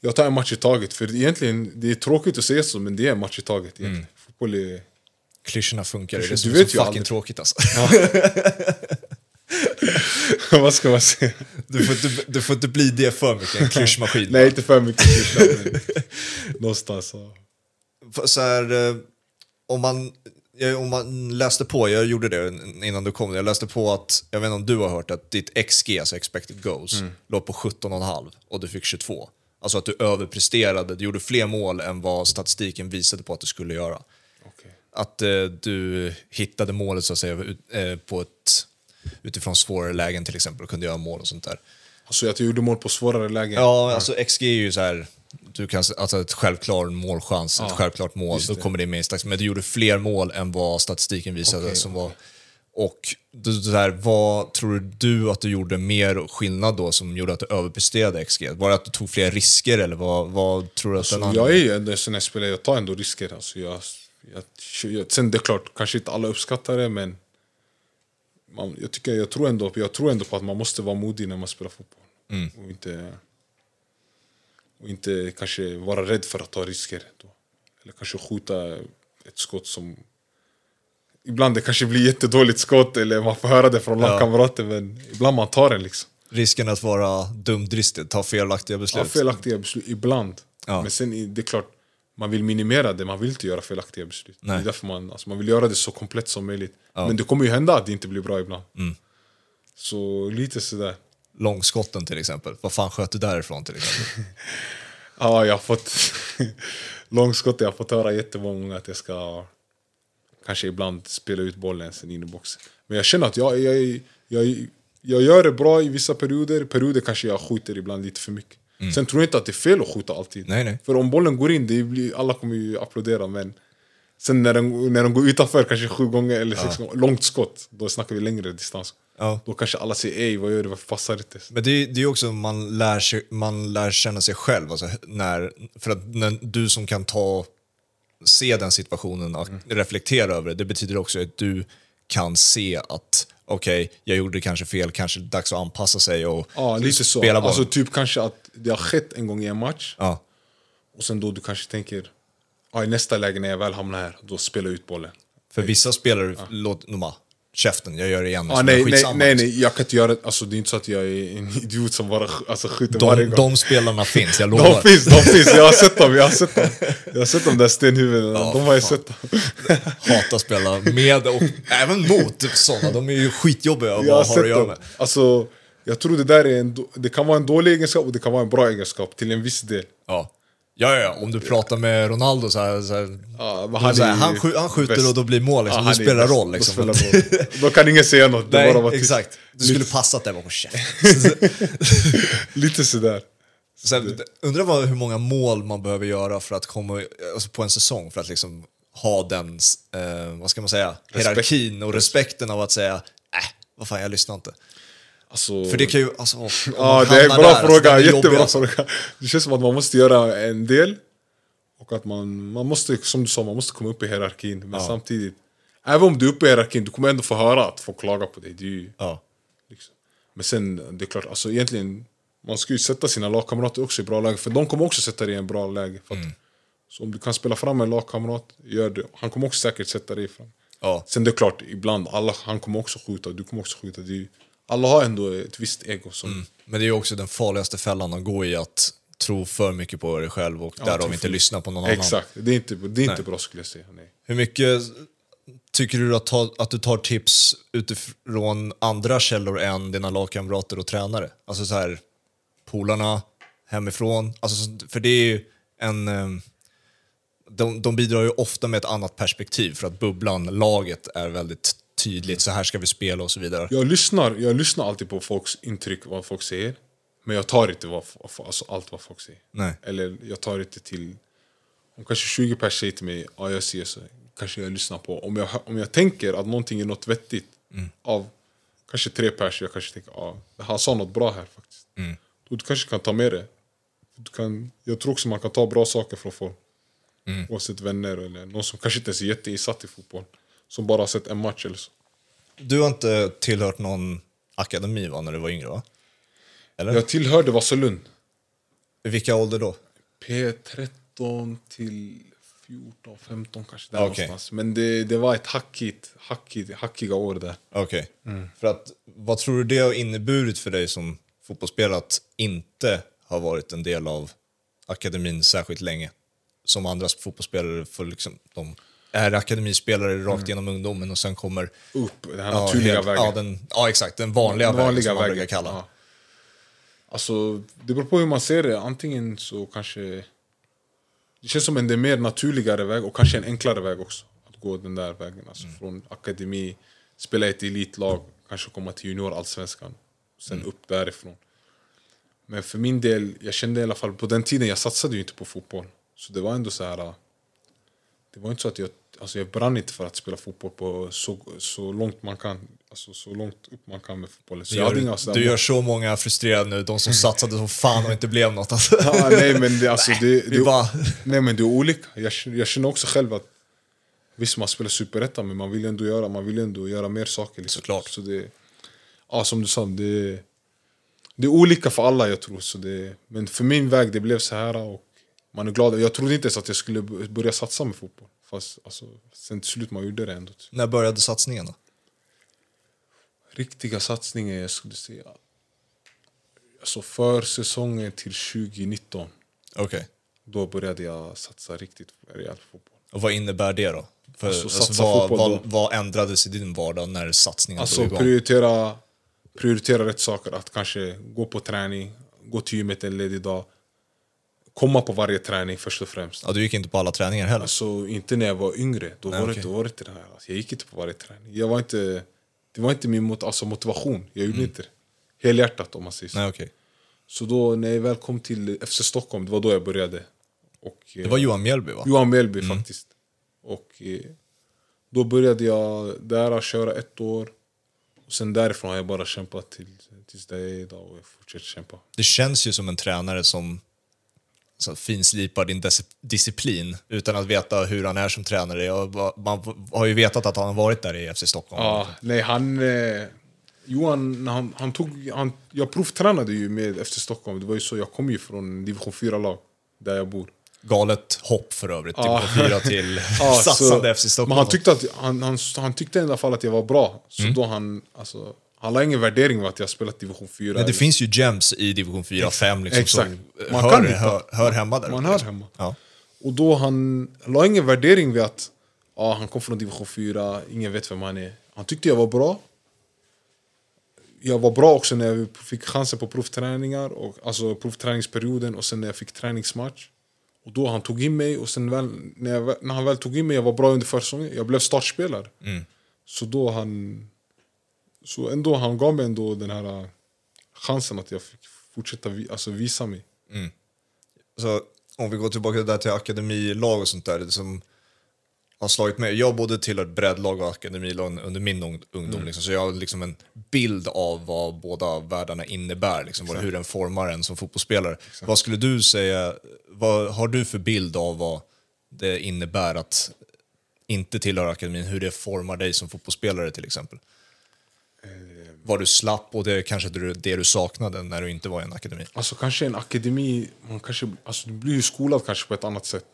jag tar en match i taget. För egentligen, det är tråkigt att säga så, men det är en match i taget. Mm. egentligen. Fotboll är... Klyschorna funkar, det är Du vet så ju fucking aldrig. tråkigt alltså. Vad ska man säga? Du får, inte, du får inte bli det för mycket, en klyschmaskin. Nej, inte för mycket klyscha, men någonstans. Så. Så här, eh, om, man, om man läste på, jag gjorde det innan du kom, jag läste på att, jag vet inte om du har hört att ditt XG, alltså expected goals, låg på 17,5 och du fick 22. Alltså att du överpresterade, du gjorde fler mål än vad statistiken visade på att du skulle göra. Okej. Att eh, du hittade målet så att säga eh, på ett, utifrån svårare lägen till exempel och kunde göra mål och sånt där. Alltså att jag gjorde mål på svårare lägen. Ja, alltså XG är ju så här, du kan, alltså ett självklar målchans, ett Ja, självklart mål, då kommer det med i statistiken. Men du gjorde fler mål än vad statistiken visade. Okej, som var, och det, där, vad tror du att du gjorde mer skillnad då som gjorde att du överpresterade XG? Var det att du tog fler risker eller vad, vad tror du att Så den jag är ju ändå en sån här spelare, jag tar ändå risker. Alltså jag, jag, jag, sen det är klart, kanske inte alla uppskattar det, men man, jag, tycker, jag, tror ändå, jag tror ändå på att man måste vara modig när man spelar fotboll. Och, inte, och inte kanske vara rädd för att ta risker. Då. Eller kanske skjuta ett skott som... Ibland det kanske blir jättedåligt skott, eller man får höra det från Ja. lagkamrater, men ibland man tar den liksom. Risken att vara dumdristig, ta felaktiga beslut. Ja, felaktiga beslut, ibland. Ja. Men sen är det är klart, man vill minimera det, man vill inte göra felaktiga beslut. Nej. Det är därför man, alltså, man vill göra det så komplett som möjligt. Ja. Mm. Men det kommer ju hända att det inte blir bra ibland. Så lite sådär. Långskotten till exempel, vad fan sköt du därifrån till exempel? Ja, jag har fått långskott, jag har fått höra jättemånga att jag ska kanske ibland spela ut bollen sen in i boxen. Men jag känner att jag, jag, jag, jag gör det bra i vissa perioder, perioder kanske jag skjuter ibland lite för mycket. Sen tror jag inte att det är fel att skjuta alltid. Mm. Nej, nej. För om bollen går in, det blir, alla kommer ju applådera men Sen när den, när den går utanför kanske sju gånger eller sex gånger, långt skott, då snackar vi längre distans. Ja. Då kanske alla säger ej, vad gör du, varför passar det inte? Men det, det är ju också man lär, sig, man lär känna sig själv. Alltså när, för att när du som kan ta, se den situationen och Mm. reflektera över det, det betyder också att du kan se att okej, jag gjorde kanske fel, kanske dags att anpassa sig och Ja, lite så. spela boll. Alltså typ kanske att det har skett en gång i en match ja. och sen då du kanske tänker ja, i nästa läge när jag väl hamnar här, då spelar jag ut bollen. För vissa spelare, låt, de bara, käften, jag gör det igen. Ah, nej, nej, nej, liksom. nej, jag kan inte göra det. Alltså, det är inte så att jag är en idiot som bara alltså, skjuter varje De, gång. de spelarna finns, jag De lovar. finns, de finns. Jag har sett dem. Jag har sett dem, jag har sett dem där stenhuvudena. de har jag fan. sett dem. Hatar spela med och även mot sådana. De är ju skitjobbiga att Jag har att göra med. Alltså, jag tror det där är en, det kan vara en dålig egenskap och det kan vara en bra egenskap till en viss del. Ja. Ja, ja, om du pratar med Ronaldo så här, så här, Ja, då han så här, han, skj- han skjuter bäst. och då blir mål liksom. Ja, då han är spelar det roll Då liksom. spelar det roll. Då kan ingen säga något. Det Nej, bara exakt. Du skulle passa att det var på käften. Lite sådär. Så här, undrar vad, hur många mål man behöver göra för att komma alltså på en säsong för att liksom ha den, eh, vad ska man säga, hierarkin och respekten av att säga äh, vad fan jag lyssnar inte. Alltså, För det kan ju, alltså, om Ja, det är bra där, alltså, fråga. jobbig, Jättebra alltså. fråga. Det känns som att man måste göra en del. Och att man, man måste, som du sa, man måste komma upp i hierarkin. Men samtidigt, även om du är uppe i hierarkin, du kommer ändå få höra att folk klagar på dig. Det ju, Ja. liksom. Men sen, det är klart, alltså egentligen, man ska ju sätta sina lagkamrater också i bra läge. För de kommer också sätta dig i en bra läge. För att, Mm. Så om du kan spela fram en lagkamrat, gör det. Han kommer också säkert sätta dig fram. Ja. Sen det är klart, ibland, alla, han kommer också skjuta, du kommer också skjuta. Det är, alla har ändå ett visst ego. Som, Men det är ju också den farligaste fällan att gå i att tro för mycket på dig själv och därav tro inte för- lyssna på någon annan. Exakt, det är inte, det är inte bra skulle jag säga. Nej. Hur mycket tycker du att, ta, att du tar tips utifrån andra källor än dina lagkamrater och tränare? Alltså så här, polarna, hemifrån. Alltså, så- för det är ju en... ehm, De, de bidrar ju ofta med ett annat perspektiv för att bubblan, laget, är väldigt tydligt. Så här ska vi spela och så vidare. Jag, lyssnar, jag lyssnar alltid på folks intryck, vad folk säger. Men jag tar inte vad, alltså allt vad folk säger. Nej. Eller jag tar inte till... Om kanske 20 pers säger till mig ja, jag ser så, kanske jag lyssnar på. Om jag, om jag tänker att någonting är något vettigt av kanske tre pers, jag kanske tänker ja, han sa något bra här faktiskt. Då du kanske kan ta med det. Du kan, jag tror också man kan ta bra saker från folk. Oavsett vänner eller någon som kanske inte är jätteinsatt i fotboll. Som bara har sett en match eller så. Du har inte tillhört någon akademi va, när du var yngre? va? Eller? Jag tillhörde Vasalund. I vilka ålder då? P13 till 14, 15 kanske där Okej. någonstans. Men det, det var ett hackigt, hackigt, hackiga år där. Okej. För att, vad tror du det har inneburit för dig som fotbollsspelare att inte ha varit en del av akademin särskilt länge? Som andra fotbollsspelare får liksom, de är akademispelare rakt genom ungdomen och sen kommer... Upp den här Ja, naturliga helt- vägen. Ja, den, ja, exakt. Den vanliga, Den vägen som man brukar kalla. Ja. Alltså, det beror på hur man ser det. Antingen så kanske... Det känns som en mer naturligare väg och kanske en enklare väg också. Att gå den där vägen. Alltså Mm. Från akademi, spela i ett elitlag, kanske komma till juniorallsvenskan. Sen Mm. upp därifrån. Men för min del, jag kände i alla fall på den tiden, jag satsade ju inte på fotboll. Så det var ändå så här... Det var inte så att jag, alltså jag brann inte för att spela fotboll på så, så långt man kan. Alltså så långt upp man kan med fotbollen. Så Du jag gör, du gör så många frustrerade nu, de som satsade som fan och inte blev något. Alltså. Ja, nej men det, alltså, det, vi det, bara- nej men det är olika. Jag, jag känner också själv att visst man spelar superettan men man vill ändå göra, man vill ändå göra mer saker. Liksom. Såklart. Så det, ja, som du sa, det, det är olika för alla jag tror. Så det, men för min väg det blev så här och man är glad. Jag trodde inte ens att jag skulle börja satsa med fotboll. Fast alltså, sen till slut man gjorde det ändå. När började satsningen då? Riktiga satsningar jag skulle säga. Alltså för säsongen till 2019 Okej. då började jag satsa riktigt på fotboll. Och vad innebär det då? För, Alltså, alltså, vad, vad, vad ändrades i din vardag när satsningen Alltså drog igång? prioritera, prioritera rätt saker. Att kanske gå på träning, gå till gymmet en ledig dag. Komma på varje träning först och främst. Ja, du gick inte på alla träningar heller? Alltså inte när jag var yngre. Då, Nej, var, okej. det, då var det inte det här. Alltså, jag gick inte på varje träning. Jag var inte, det var inte min mot, alltså, motivation. Jag gjorde inte det. Helhjärtat om man säger så. Mm. Nej, okej. Så då när jag väl kom till FC Stockholm, det var då jag började. Och, Det var Johan Mjällby va? Johan Mjällby faktiskt. Och eh, då började jag där köra ett år. Och sen därifrån har jag bara kämpat till, tills det är idag och jag fortsätter kämpa. Det känns ju som en tränare som så finslipar din dis- disciplin utan att veta hur han är som tränare. Man har ju vetat att han har varit där i FC Stockholm. Ja, nej han... Eh, Johan, han, han tog... Han, jag provtränade ju med FC Stockholm. Det var ju så, jag kom ju från division 4-lag, där jag bor. Galet hopp för övrigt. Ja. Division 4 till Ja, satsande så- FC Stockholm. Men han tyckte, att, han, han, han tyckte i alla fall att jag var bra. Så Mm. då han, alltså, han la ingen värdering av att jag spelat division 4. Men det finns ju gems i division 4 och 5 liksom, Exakt. som Man hör, kan hör, hör hemma där. Man hör liksom. hemma. Ja. Och då han la ingen värdering vid att ja, han kom från division 4, ingen vet vem han är. Han tyckte jag var bra. Jag var bra också när jag fick chansen på provträningar, och, alltså provträningsperioden och sen när jag fick träningsmatch. Och då han tog in mig och sen väl, när, jag, när han väl tog in mig, jag var bra under försäsongen, jag blev startspelare. Så då han... Så ändå, han gav mig ändå den här äh, chansen att jag fick fortsätta vi, alltså visa mig. Så om vi går tillbaka där till akademilag och sånt där det som har slagit mig. Jag både tillhört breddlag och akademilag under min ung- ungdom. Mm. Liksom, så jag har liksom en bild av vad båda världarna innebär. Liksom, vad, hur den formar en som fotbollsspelare. Vad skulle du säga, vad har du för bild av vad det innebär att inte tillhöra akademin? Hur det formar dig som fotbollsspelare till exempel? Eh, Vad du slapp och det kanske det, du saknade när du inte var i en akademi. Alltså kanske en akademi, man kanske, alltså du blir ju skolad kanske på ett annat sätt.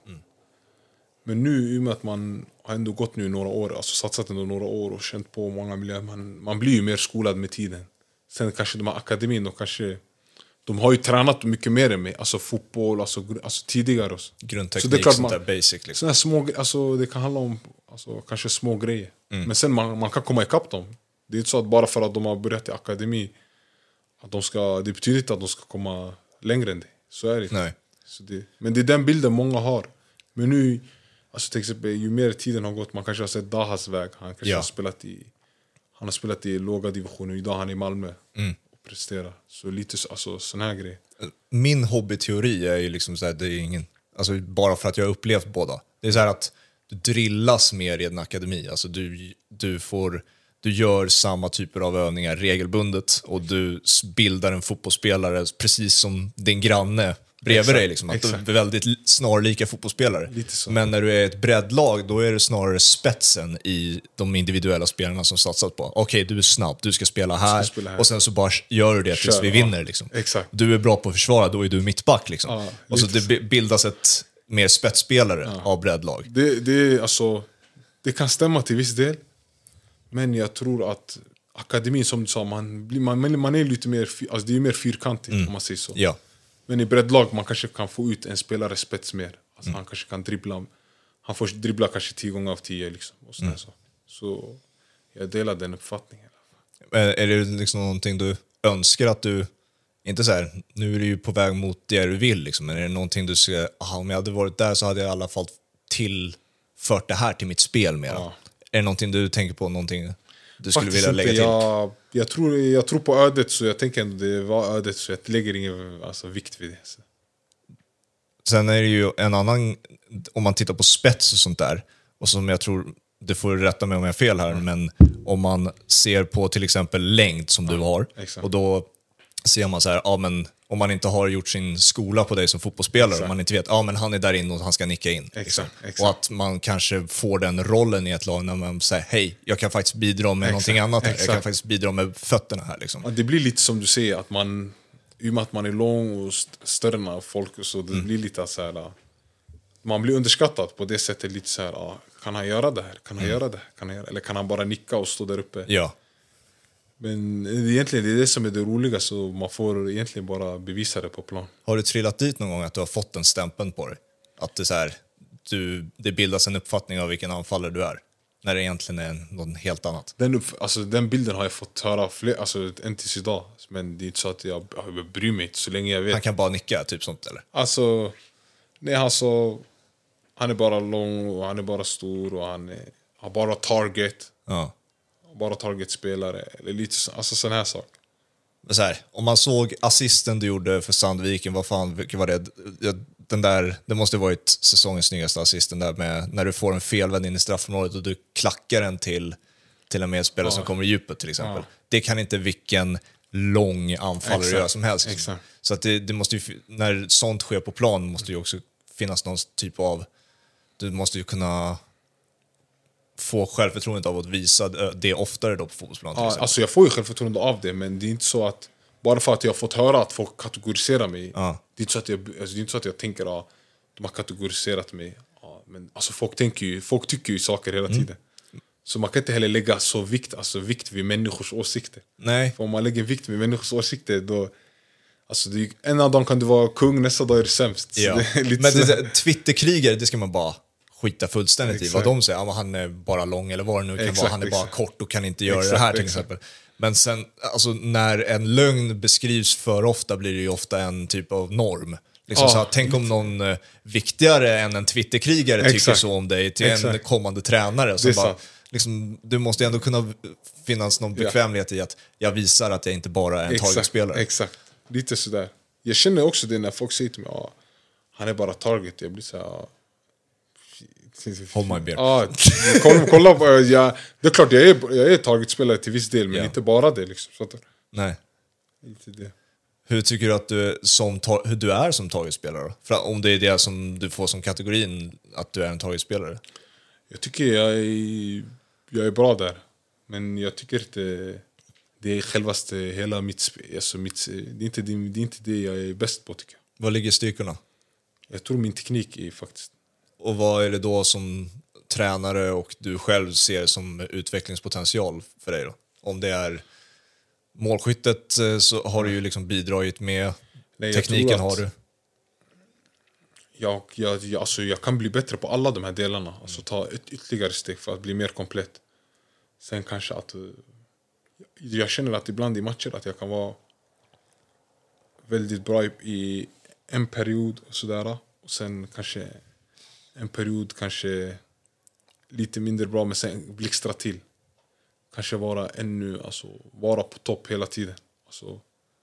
Men nu i och med att man har ändå gått nu några år, alltså satsat ändå några år och känt på många miljöer, man, man blir ju mer skolad med tiden. Sen kanske de här akademin, de kanske de har ju tränat mycket mer än mig, alltså fotboll, alltså, alltså tidigare. Också. Så Grundteknik, det är klart sånt man- där basic. Liksom. Såna små, alltså, det kan handla om alltså, kanske små grejer. Mm. Men sen man, man kan komma ikapp dem. Det är inte så att bara för att de har börjat i akademi, att de ska, det betyder inte att de ska komma längre än det. Så är det inte. Men det är den bilden många har. Men nu, alltså till exempel, ju mer tiden har gått, man kanske har sett Dahas väg. Han kanske Ja. har spelat i han har spelat i låga divisioner, idag är han i Malmö Mm. och presterar. Så lite så- alltså, sån här grej. Min hobbyteori är ju liksom så här, det är ingen, alltså bara för att jag har upplevt båda. Det är så här att du drillas mer i en akademi, alltså du, du får, du gör samma typer av övningar regelbundet och du bildar en fotbollsspelare precis som din granne bredvid Exakt, dig. Liksom, att du är väldigt li- snarlika fotbollsspelare. Men när du är ett breddlag, då är det snarare spetsen i de individuella spelarna som satsat på. Okej, du är snabb, du ska spela här, spela här. och sen så bara gör du det tills Kör, vi ja. vinner. Liksom. Du är bra på att försvara, då är du mittback. Liksom. Ja, och så det bi- bildas ett mer spetsspelare av breddlag. Det, det, alltså, det kan stämma till viss del. Men jag tror att akademin, som du sa, man, man, man är lite mer, alltså det är mer fyrkantigt om man säger så. Ja. Men i breddlag man kanske kan få ut en spelare spets mer. Alltså Mm. Han kanske kan dribbla, han får dribbla kanske tio gånger av tio. Liksom, och sådär Mm. så. så jag delar den uppfattningen. Är är det liksom någonting du önskar att du, inte så här, nu är du ju på väg mot det du vill, liksom, men är det någonting du ser, aha, om jag hade varit där så hade jag i alla fall tillfört det här till mitt spel mer. Ja. Är det någonting du tänker på, någonting du skulle Faktiskt vilja lägga inte. till? Jag, jag, tror, jag tror på ödet, så jag tänker ändå det var ödet, så jag lägger ingen alltså, vikt vid det. Så. Sen är det ju en annan, om man tittar på spets och sånt där, och som jag tror, det får du rätta mig om jag har fel här, men om man ser på till exempel längd som du har, exakt. och då ser man så här, ja men om man inte har gjort sin skola på dig som fotbollsspelare, Exakt. om man inte vet, ja men han är där inne och han ska nicka in. liksom. Exakt, exakt. Och att man kanske får den rollen i ett lag när man säger, hej, jag kan faktiskt bidra med Exakt, någonting annat här. Jag kan exakt. faktiskt bidra med fötterna här liksom. Ja, det blir lite som du säger, att man, i och med att man är lång och st- större än folk, så det blir lite så här... äh, Man blir underskattad på det sättet. lite så här, ja, Kan han göra det här? Kan han göra det? Kan han göra? Eller kan han bara nicka och stå där uppe? Ja, Men egentligen det är det som är det roliga, så man får egentligen bara bevisa det på plan. Har du trillat dit någon gång att du har fått den stämpeln på dig? Att det, är så här, du, det bildas en uppfattning av vilken anfallare du är? När det egentligen är något helt annat. Den, upp, alltså, den bilden har jag fått höra fler, alltså, än tills idag. Men det är inte så att jag, jag bryr mig inte så länge jag vet. Han kan bara nicka, typ sånt eller? Alltså, nej alltså, han är bara lång och han är bara stor och han är, har bara target. Ja. Bara targetspelare. Eller lite så- alltså sån här sak. Men så här, om man såg assisten du gjorde för Sandviken, vad fan vilken var det? Ja, Den där, det måste varit säsongens snyggaste assist, den där med när du får en felvänd in i straffområdet och du klackar den till, till en medspelare som kommer i djupet till exempel. Det kan inte vilken lång anfallare göra som helst. liksom. exakt. Så att det, det måste ju, när sånt sker på plan måste ju också finnas någon typ av, du måste ju kunna få självförtroendet av att visa det- det oftare då på fotbollsplanen. Ja, alltså jag får ju självförtroende av det, men det är inte så att bara för att jag har fått höra att folk kategoriserar mig. Ja. Det, är inte så att jag, alltså det är inte så att jag tänker att de har kategoriserat mig. Ja, men alltså folk, tänker ju, folk tycker ju saker hela tiden. Så man kan inte heller lägga så vikt, alltså vikt vid människors åsikter. Nej. För om man lägger vikt vid människors åsikter då... Alltså det, en av dem kan du vara kung, nästa dag är du sämst. Ja. det är Men det, Twitterkrigare, det ska man bara skita fullständigt i. Exakt. Vad de säger, ja, han är bara lång eller vad det nu kan Exakt, vara, han är bara kort och kan inte göra det Exakt, här till exempel. Men sen, alltså när en lögn beskrivs för ofta blir det ju ofta en typ av norm. Liksom Ja, så att, tänk om någon eh, viktigare än en Twitterkrigare tycker så om dig till en kommande tränare. Det är bara, liksom, du måste ändå kunna finnas någon Ja. bekvämlighet i att jag visar att jag inte bara är en targetspelare. Exakt, lite sådär. Jag känner också det när folk säger till mig ja, han är bara target. Jag blir såhär... Ja. Hold my beer. Ja, kolla, kolla jag, det är klart jag är, jag är targetspelare till viss del, men Ja. inte bara det. Liksom, så att, Nej. inte det. Hur tycker du att du, som, hur du är som targetspelare? För om det är det som du får som kategorin, att du är en targetspelare. Jag tycker jag är, jag är bra där. Men jag tycker inte det är självaste hela mitt spel. Alltså mitt, det, är inte det, det är inte det jag är bäst på tycker jag. Vad ligger styrkorna? Jag tror min teknik är faktiskt... Och vad är det då som tränare och du själv ser som utvecklingspotential för dig då? Om det är målskyttet eh, så har du ju liksom bidragit med, Nej, tekniken har du. Jag, jag, alltså jag kan bli bättre på alla de här delarna. Alltså ta ett ytterligare steg för att bli mer komplett. Sen kanske att... eh, Jag känner att ibland i matcher att jag kan vara väldigt bra i, i en period och sådär. Och sen kanske en period kanske lite mindre bra men sen blixtra till. Kanske vara ännu, alltså vara på topp hela tiden. Alltså,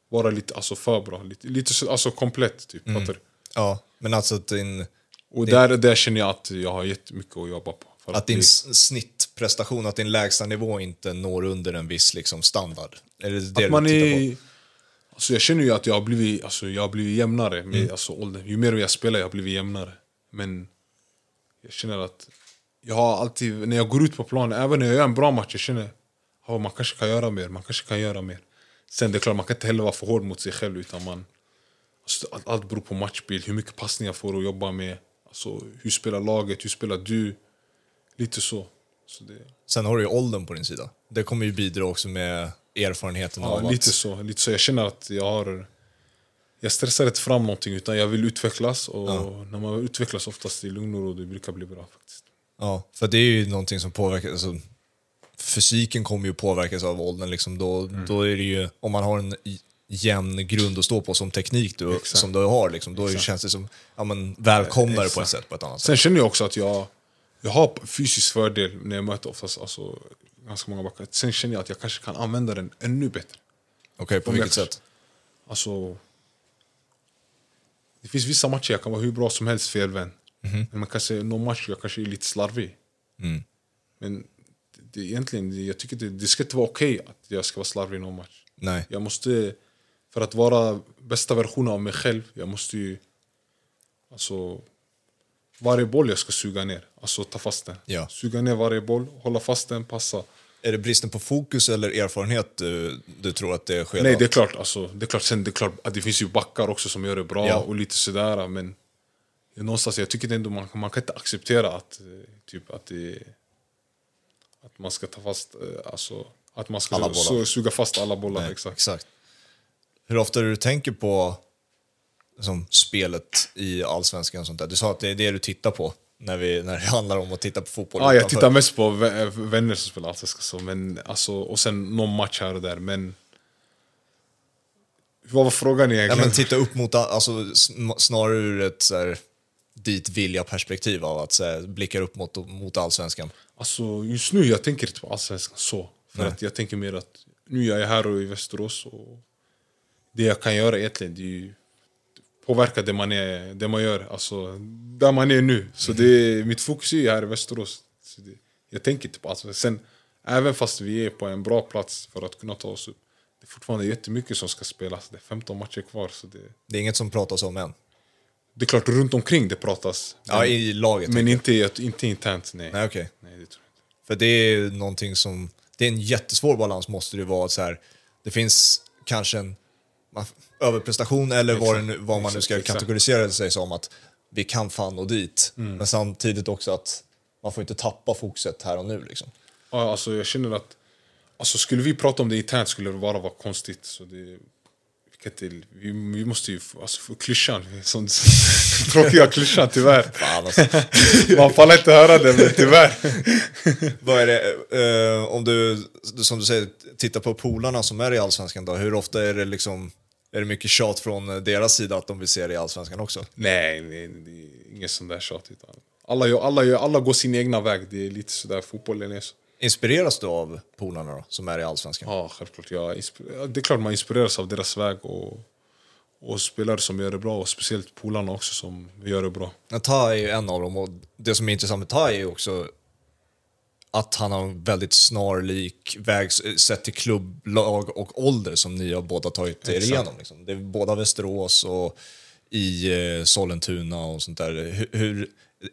vara lite alltså för bra, lite, lite så, alltså komplett typ. Du? Ja, men alltså att din, Och där, där känner jag att jag har jättemycket att jobba på. För att din s- snittprestation, att din lägsta nivå inte når under en viss liksom, standard. Är det det att man tittar på? är, alltså jag känner ju att jag har blivit, alltså jag har blivit jämnare med Mm. alltså åldern. Ju mer jag spelar jag har blivit jämnare. Men jag känner att jag har alltid, när jag går ut på planen, även när jag gör en bra match, jag känner att man kanske kan göra mer, man kanske kan göra mer. Sen det är klart, man kan inte heller vara för hård mot sig själv utan man... Alltså, allt, allt beror på matchbild, hur mycket passningar får du att jobba med. Alltså, hur spelar laget, hur spelar du? Lite så. så det, Sen har du ju åldern på din sida. Det kommer ju bidra också med erfarenheten av Ja, lite att... så, lite så. Jag känner att jag har... Jag stressar inte fram någonting utan jag vill utvecklas och när man utvecklas oftast i lugn och ro det brukar bli bra faktiskt. Ja, för det är ju någonting som påverkar... Alltså, fysiken kommer ju påverkas av åldern. Liksom. Då, Mm. då är det ju, om man har en jämn grund att stå på som teknik du, Exakt. som du har, liksom, då känns det som ja, men, välkomnare på ett Exakt. sätt. På ett annat sätt. Sen känner jag också att jag, jag har fysisk fördel när jag möter oftast alltså, ganska många backar. Sen känner jag att jag kanske kan använda den ännu bättre. Okej, på om jag vilket sätt? Alltså, det finns vissa matcher jag kan vara hur bra som helst felvänd. Men man kan säga någon match jag kanske är lite slarvig. Mm. Men det, egentligen, jag tycker det, det ska inte vara okej att jag ska vara slarvig i någon match. Nej. Jag måste, för att vara bästa versionen av mig själv, jag måste ju... Alltså, varje boll jag ska suga ner, alltså ta fast den. Ja. Suga ner varje boll, hålla fast den, passa. Är det bristen på fokus eller erfarenhet du, du tror att det sker Nej, det är klart. Alltså, det, är klart sen, det är klart att det finns ju backar också som gör det bra Ja. och lite sådär. Men någonstans, jag tycker ändå man, man kan inte acceptera att, eh, typ, att, det, att man ska ta fast... eh, Alltså, att man ska Alla bollar. su- suga fast alla bollar. Nej, exakt. exakt. Hur ofta du tänker på liksom, spelet i allsvenskan och sånt där? Du sa att det är det du tittar på när, vi, när det handlar om att titta på fotboll. Ja, jag tittar mest på vä- vänner som spelar allsvenskan. Så, men, alltså, och sen någon match här och där. Men... Vad var frågan Ja, egentligen? men titta upp mot, alltså, sn- snarare ur ett så här, dit vilja perspektiv av att här, blicka upp mot, mot allsvenskan. Alltså, just nu jag tänker inte på allsvenskan så. För Nej. att jag tänker mer att nu är jag här och i Västerås. Och det jag kan göra egentligen det är ju påverka det man, är, det man gör. Alltså, där man är nu. Så det är, mitt fokus är här i Västerås. Så det, jag tänker inte på allsvenskan. Sen, även fast vi är på en bra plats för att kunna ta oss upp. Det är fortfarande jättemycket som ska spelas. Det är 15 matcher kvar. Så det, Det är inget som pratas om än. det är klart runt omkring det pratas. Ja, i laget. men inte, inte internt. Nej. Nej, okej. nej, det tror jag inte. För det är någonting som, det är en jättesvår balans måste det vara. Så här, det finns kanske en överprestation eller vad, nu, vad man nu ska Exakt, kategorisera sig som. Att vi kan fan nå dit. Men samtidigt också att man får inte tappa fokuset här och nu. Liksom. Ja, alltså jag känner att... Alltså skulle vi prata om det internt skulle det bara vara konstigt. Så det, kan inte, vi, vi måste ju... Alltså, få klyschan. Sån, tråkiga klyschan, tyvärr. Fan, alltså. Man får inte höra det, men tyvärr. Vad är det, eh, om du, som du säger, tittar på polarna som är i Allsvenskan då, hur ofta är det liksom, är det mycket tjat från deras sida att de vill se det i Allsvenskan också? Nej, nej, det är inget sånt där tjat. Utan alla, gör, alla, gör, alla går sin egna väg. Det är lite sådär fotbollen är så. Inspireras du av polarna då, som är i Allsvenskan? Ja, självklart. Insp- det är klart man inspireras av deras väg och, och spelare som gör det bra. Och speciellt polarna också som gör det bra. Ja, Tai är ju en av dem och det som är intressant med Tai är ju också att han har en väldigt snarlik väg sett till klubblag och ålder som ni har båda tagit er igenom. Liksom. Det är båda Västerås och i eh, Sollentuna och sånt där. Hur, hur,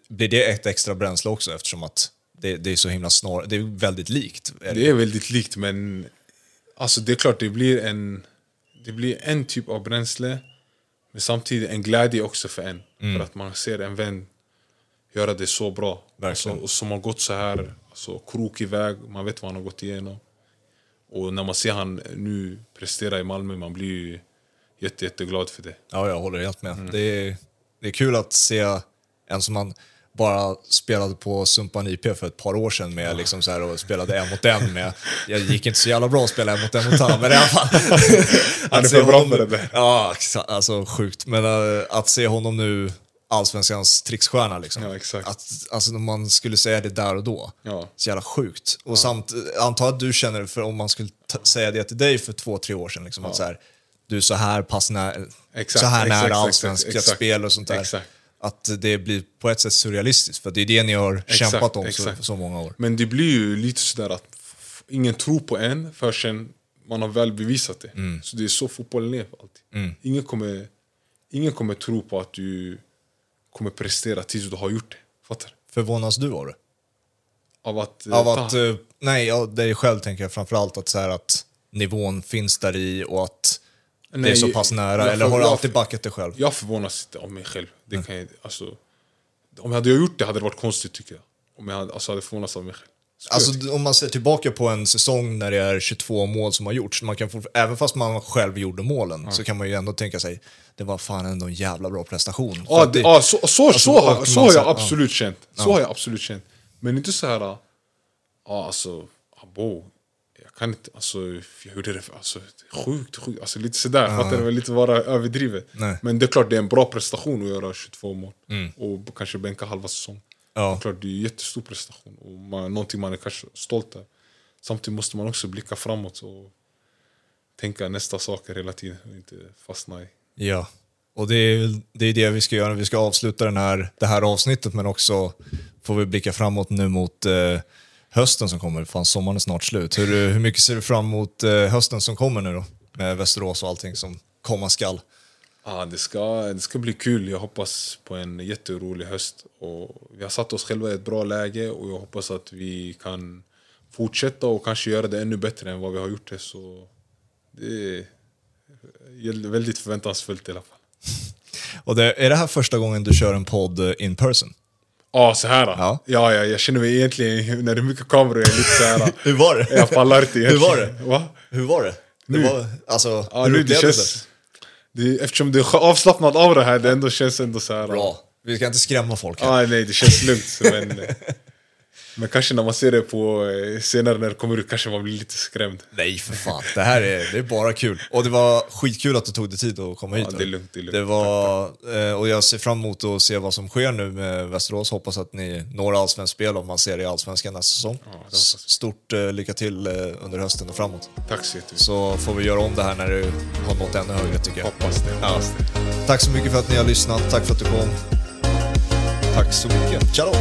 blir det ett extra bränsle också eftersom att det, det är så himla snar, det är väldigt likt? Är det? Det är väldigt likt, men alltså det är klart det blir en, det blir en typ av bränsle men samtidigt en glädje också för en. För att man ser en vän göra det så bra. Alltså, och som har gått så här alltså, krokig väg, man vet vad han har gått igenom. Och när man ser han nu prestera i Malmö, man blir ju jätte, jätteglad för det. Ja, jag håller helt med. Det, är, det är kul att se en som man bara spelade på Sumpan IP för ett par år sedan med liksom så här och spelade en mot en med. Jag gick inte så jävla bra att spela en mot en mot han, men i alla fall. Att se bra honom- för det där. Ja, alltså sjukt. Men äh, att se honom nu, allsvenskans tricksstjärna liksom. Ja, exakt. Att, alltså när man skulle säga det där och då. Ja. Så jävla sjukt. Och samt, antar att du känner det för om man skulle säga det till dig för två, tre år sedan. Liksom, att så här, du är så här pass nä- Exakt, så här exakt, nära allsvenskt spel och sånt där. Exakt. Att det blir på ett sätt surrealistiskt. För det är det ni har Exakt, kämpat om så, så många år. Men det blir ju lite sådär att ingen tror på en förrän man har väl bevisat det. Mm. Så det är så fotbollen är alltid. Ingen, kommer, ingen kommer tro på att du kommer prestera tills du har gjort det. Fattar? Förvånas du av det? Av att... eh, Av att, eh, nej, ja, dig själv tänker jag framförallt att, så här, att nivån finns där i och att det är så pass nära. eller har du alltid backat dig själv? Jag förvånas inte av mig själv. Det Mm. kan jag, alltså, om jag hade gjort det hade det varit konstigt tycker jag. Om jag hade, alltså, hade förvånats av mig själv. Så Alltså om man ser tillbaka på en säsong när det är 22 mål som har gjorts, man kan även fast man själv gjorde målen, så kan man ju ändå tänka sig, det var fan ändå en jävla bra prestation. Ja, det, ja, så, så, alltså, så, har, så har jag ja. absolut känt. Så har jag absolut känt. Men inte så här... Ja, alltså... Abo, jag kan inte... Alltså, jag gjorde det... för- Alltså, sjukt, sjukt. Alltså, lite sådär. Fattar du? Lite vara överdrivet. Nej. Mm. Men det är klart, det är en bra prestation att göra 22 mål. Och kanske bänka halva säsong. Ja. Det är klart, det är en jättestor prestation. Och man, någonting man är kanske stolt över. Samtidigt måste man också blicka framåt och tänka nästa saker hela tiden. Och inte fastna i... Ja, och det är det är det vi ska göra. Vi ska avsluta den här, det här avsnittet, men också får vi blicka framåt nu mot eh, hösten som kommer. Fan, sommaren är snart slut. Hur, hur mycket ser du fram emot eh, hösten som kommer nu då? Med Västerås och allting som komma skall. Ja, det, ska, det ska bli kul. Jag hoppas på en jätterolig höst. Och vi har satt oss själva i ett bra läge och jag hoppas att vi kan fortsätta och kanske göra det ännu bättre än vad vi har gjort det. Så det är väldigt förväntansfullt i alla fall. Och det, är det här första gången du kör en podd eh, in person? Ja, så här. Ja. Ja. Ja, ja, jag känner mig egentligen, när det är mycket kameror, jag är lite så här. Hur var det? Jag pallar inte Hur var egentligen. det? Va? Hur var det? det Nu? var, alltså, Ja, nu det du känns... Det, eftersom det är avslappnat aura här, det ändå känns ändå så här. Bra. Vi ska inte skrämma folk här. Ah, nej, det känns lugnt. Men, men kanske när man ser det på eh, senare när det kommer ut kanske man blir lite skrämd. Nej, för fan. Det här är, det är bara kul. Och det var skitkul att du tog dig tid att komma hit. Ja, det är lugnt, det är lugnt. Det var, eh, och jag ser fram emot att se vad som sker nu med Västerås. Hoppas att ni når allsvenskt spel om man ser det i allsvenskan nästa säsong. Stort eh, lycka till under hösten och framåt. Tack så jättemycket. Så får vi göra om det här när du har nått ännu högre tycker jag. Hoppas det. Ja. Hoppas det. Tack så mycket för att ni har lyssnat. Tack för att du kom. Tack så mycket. Ciao!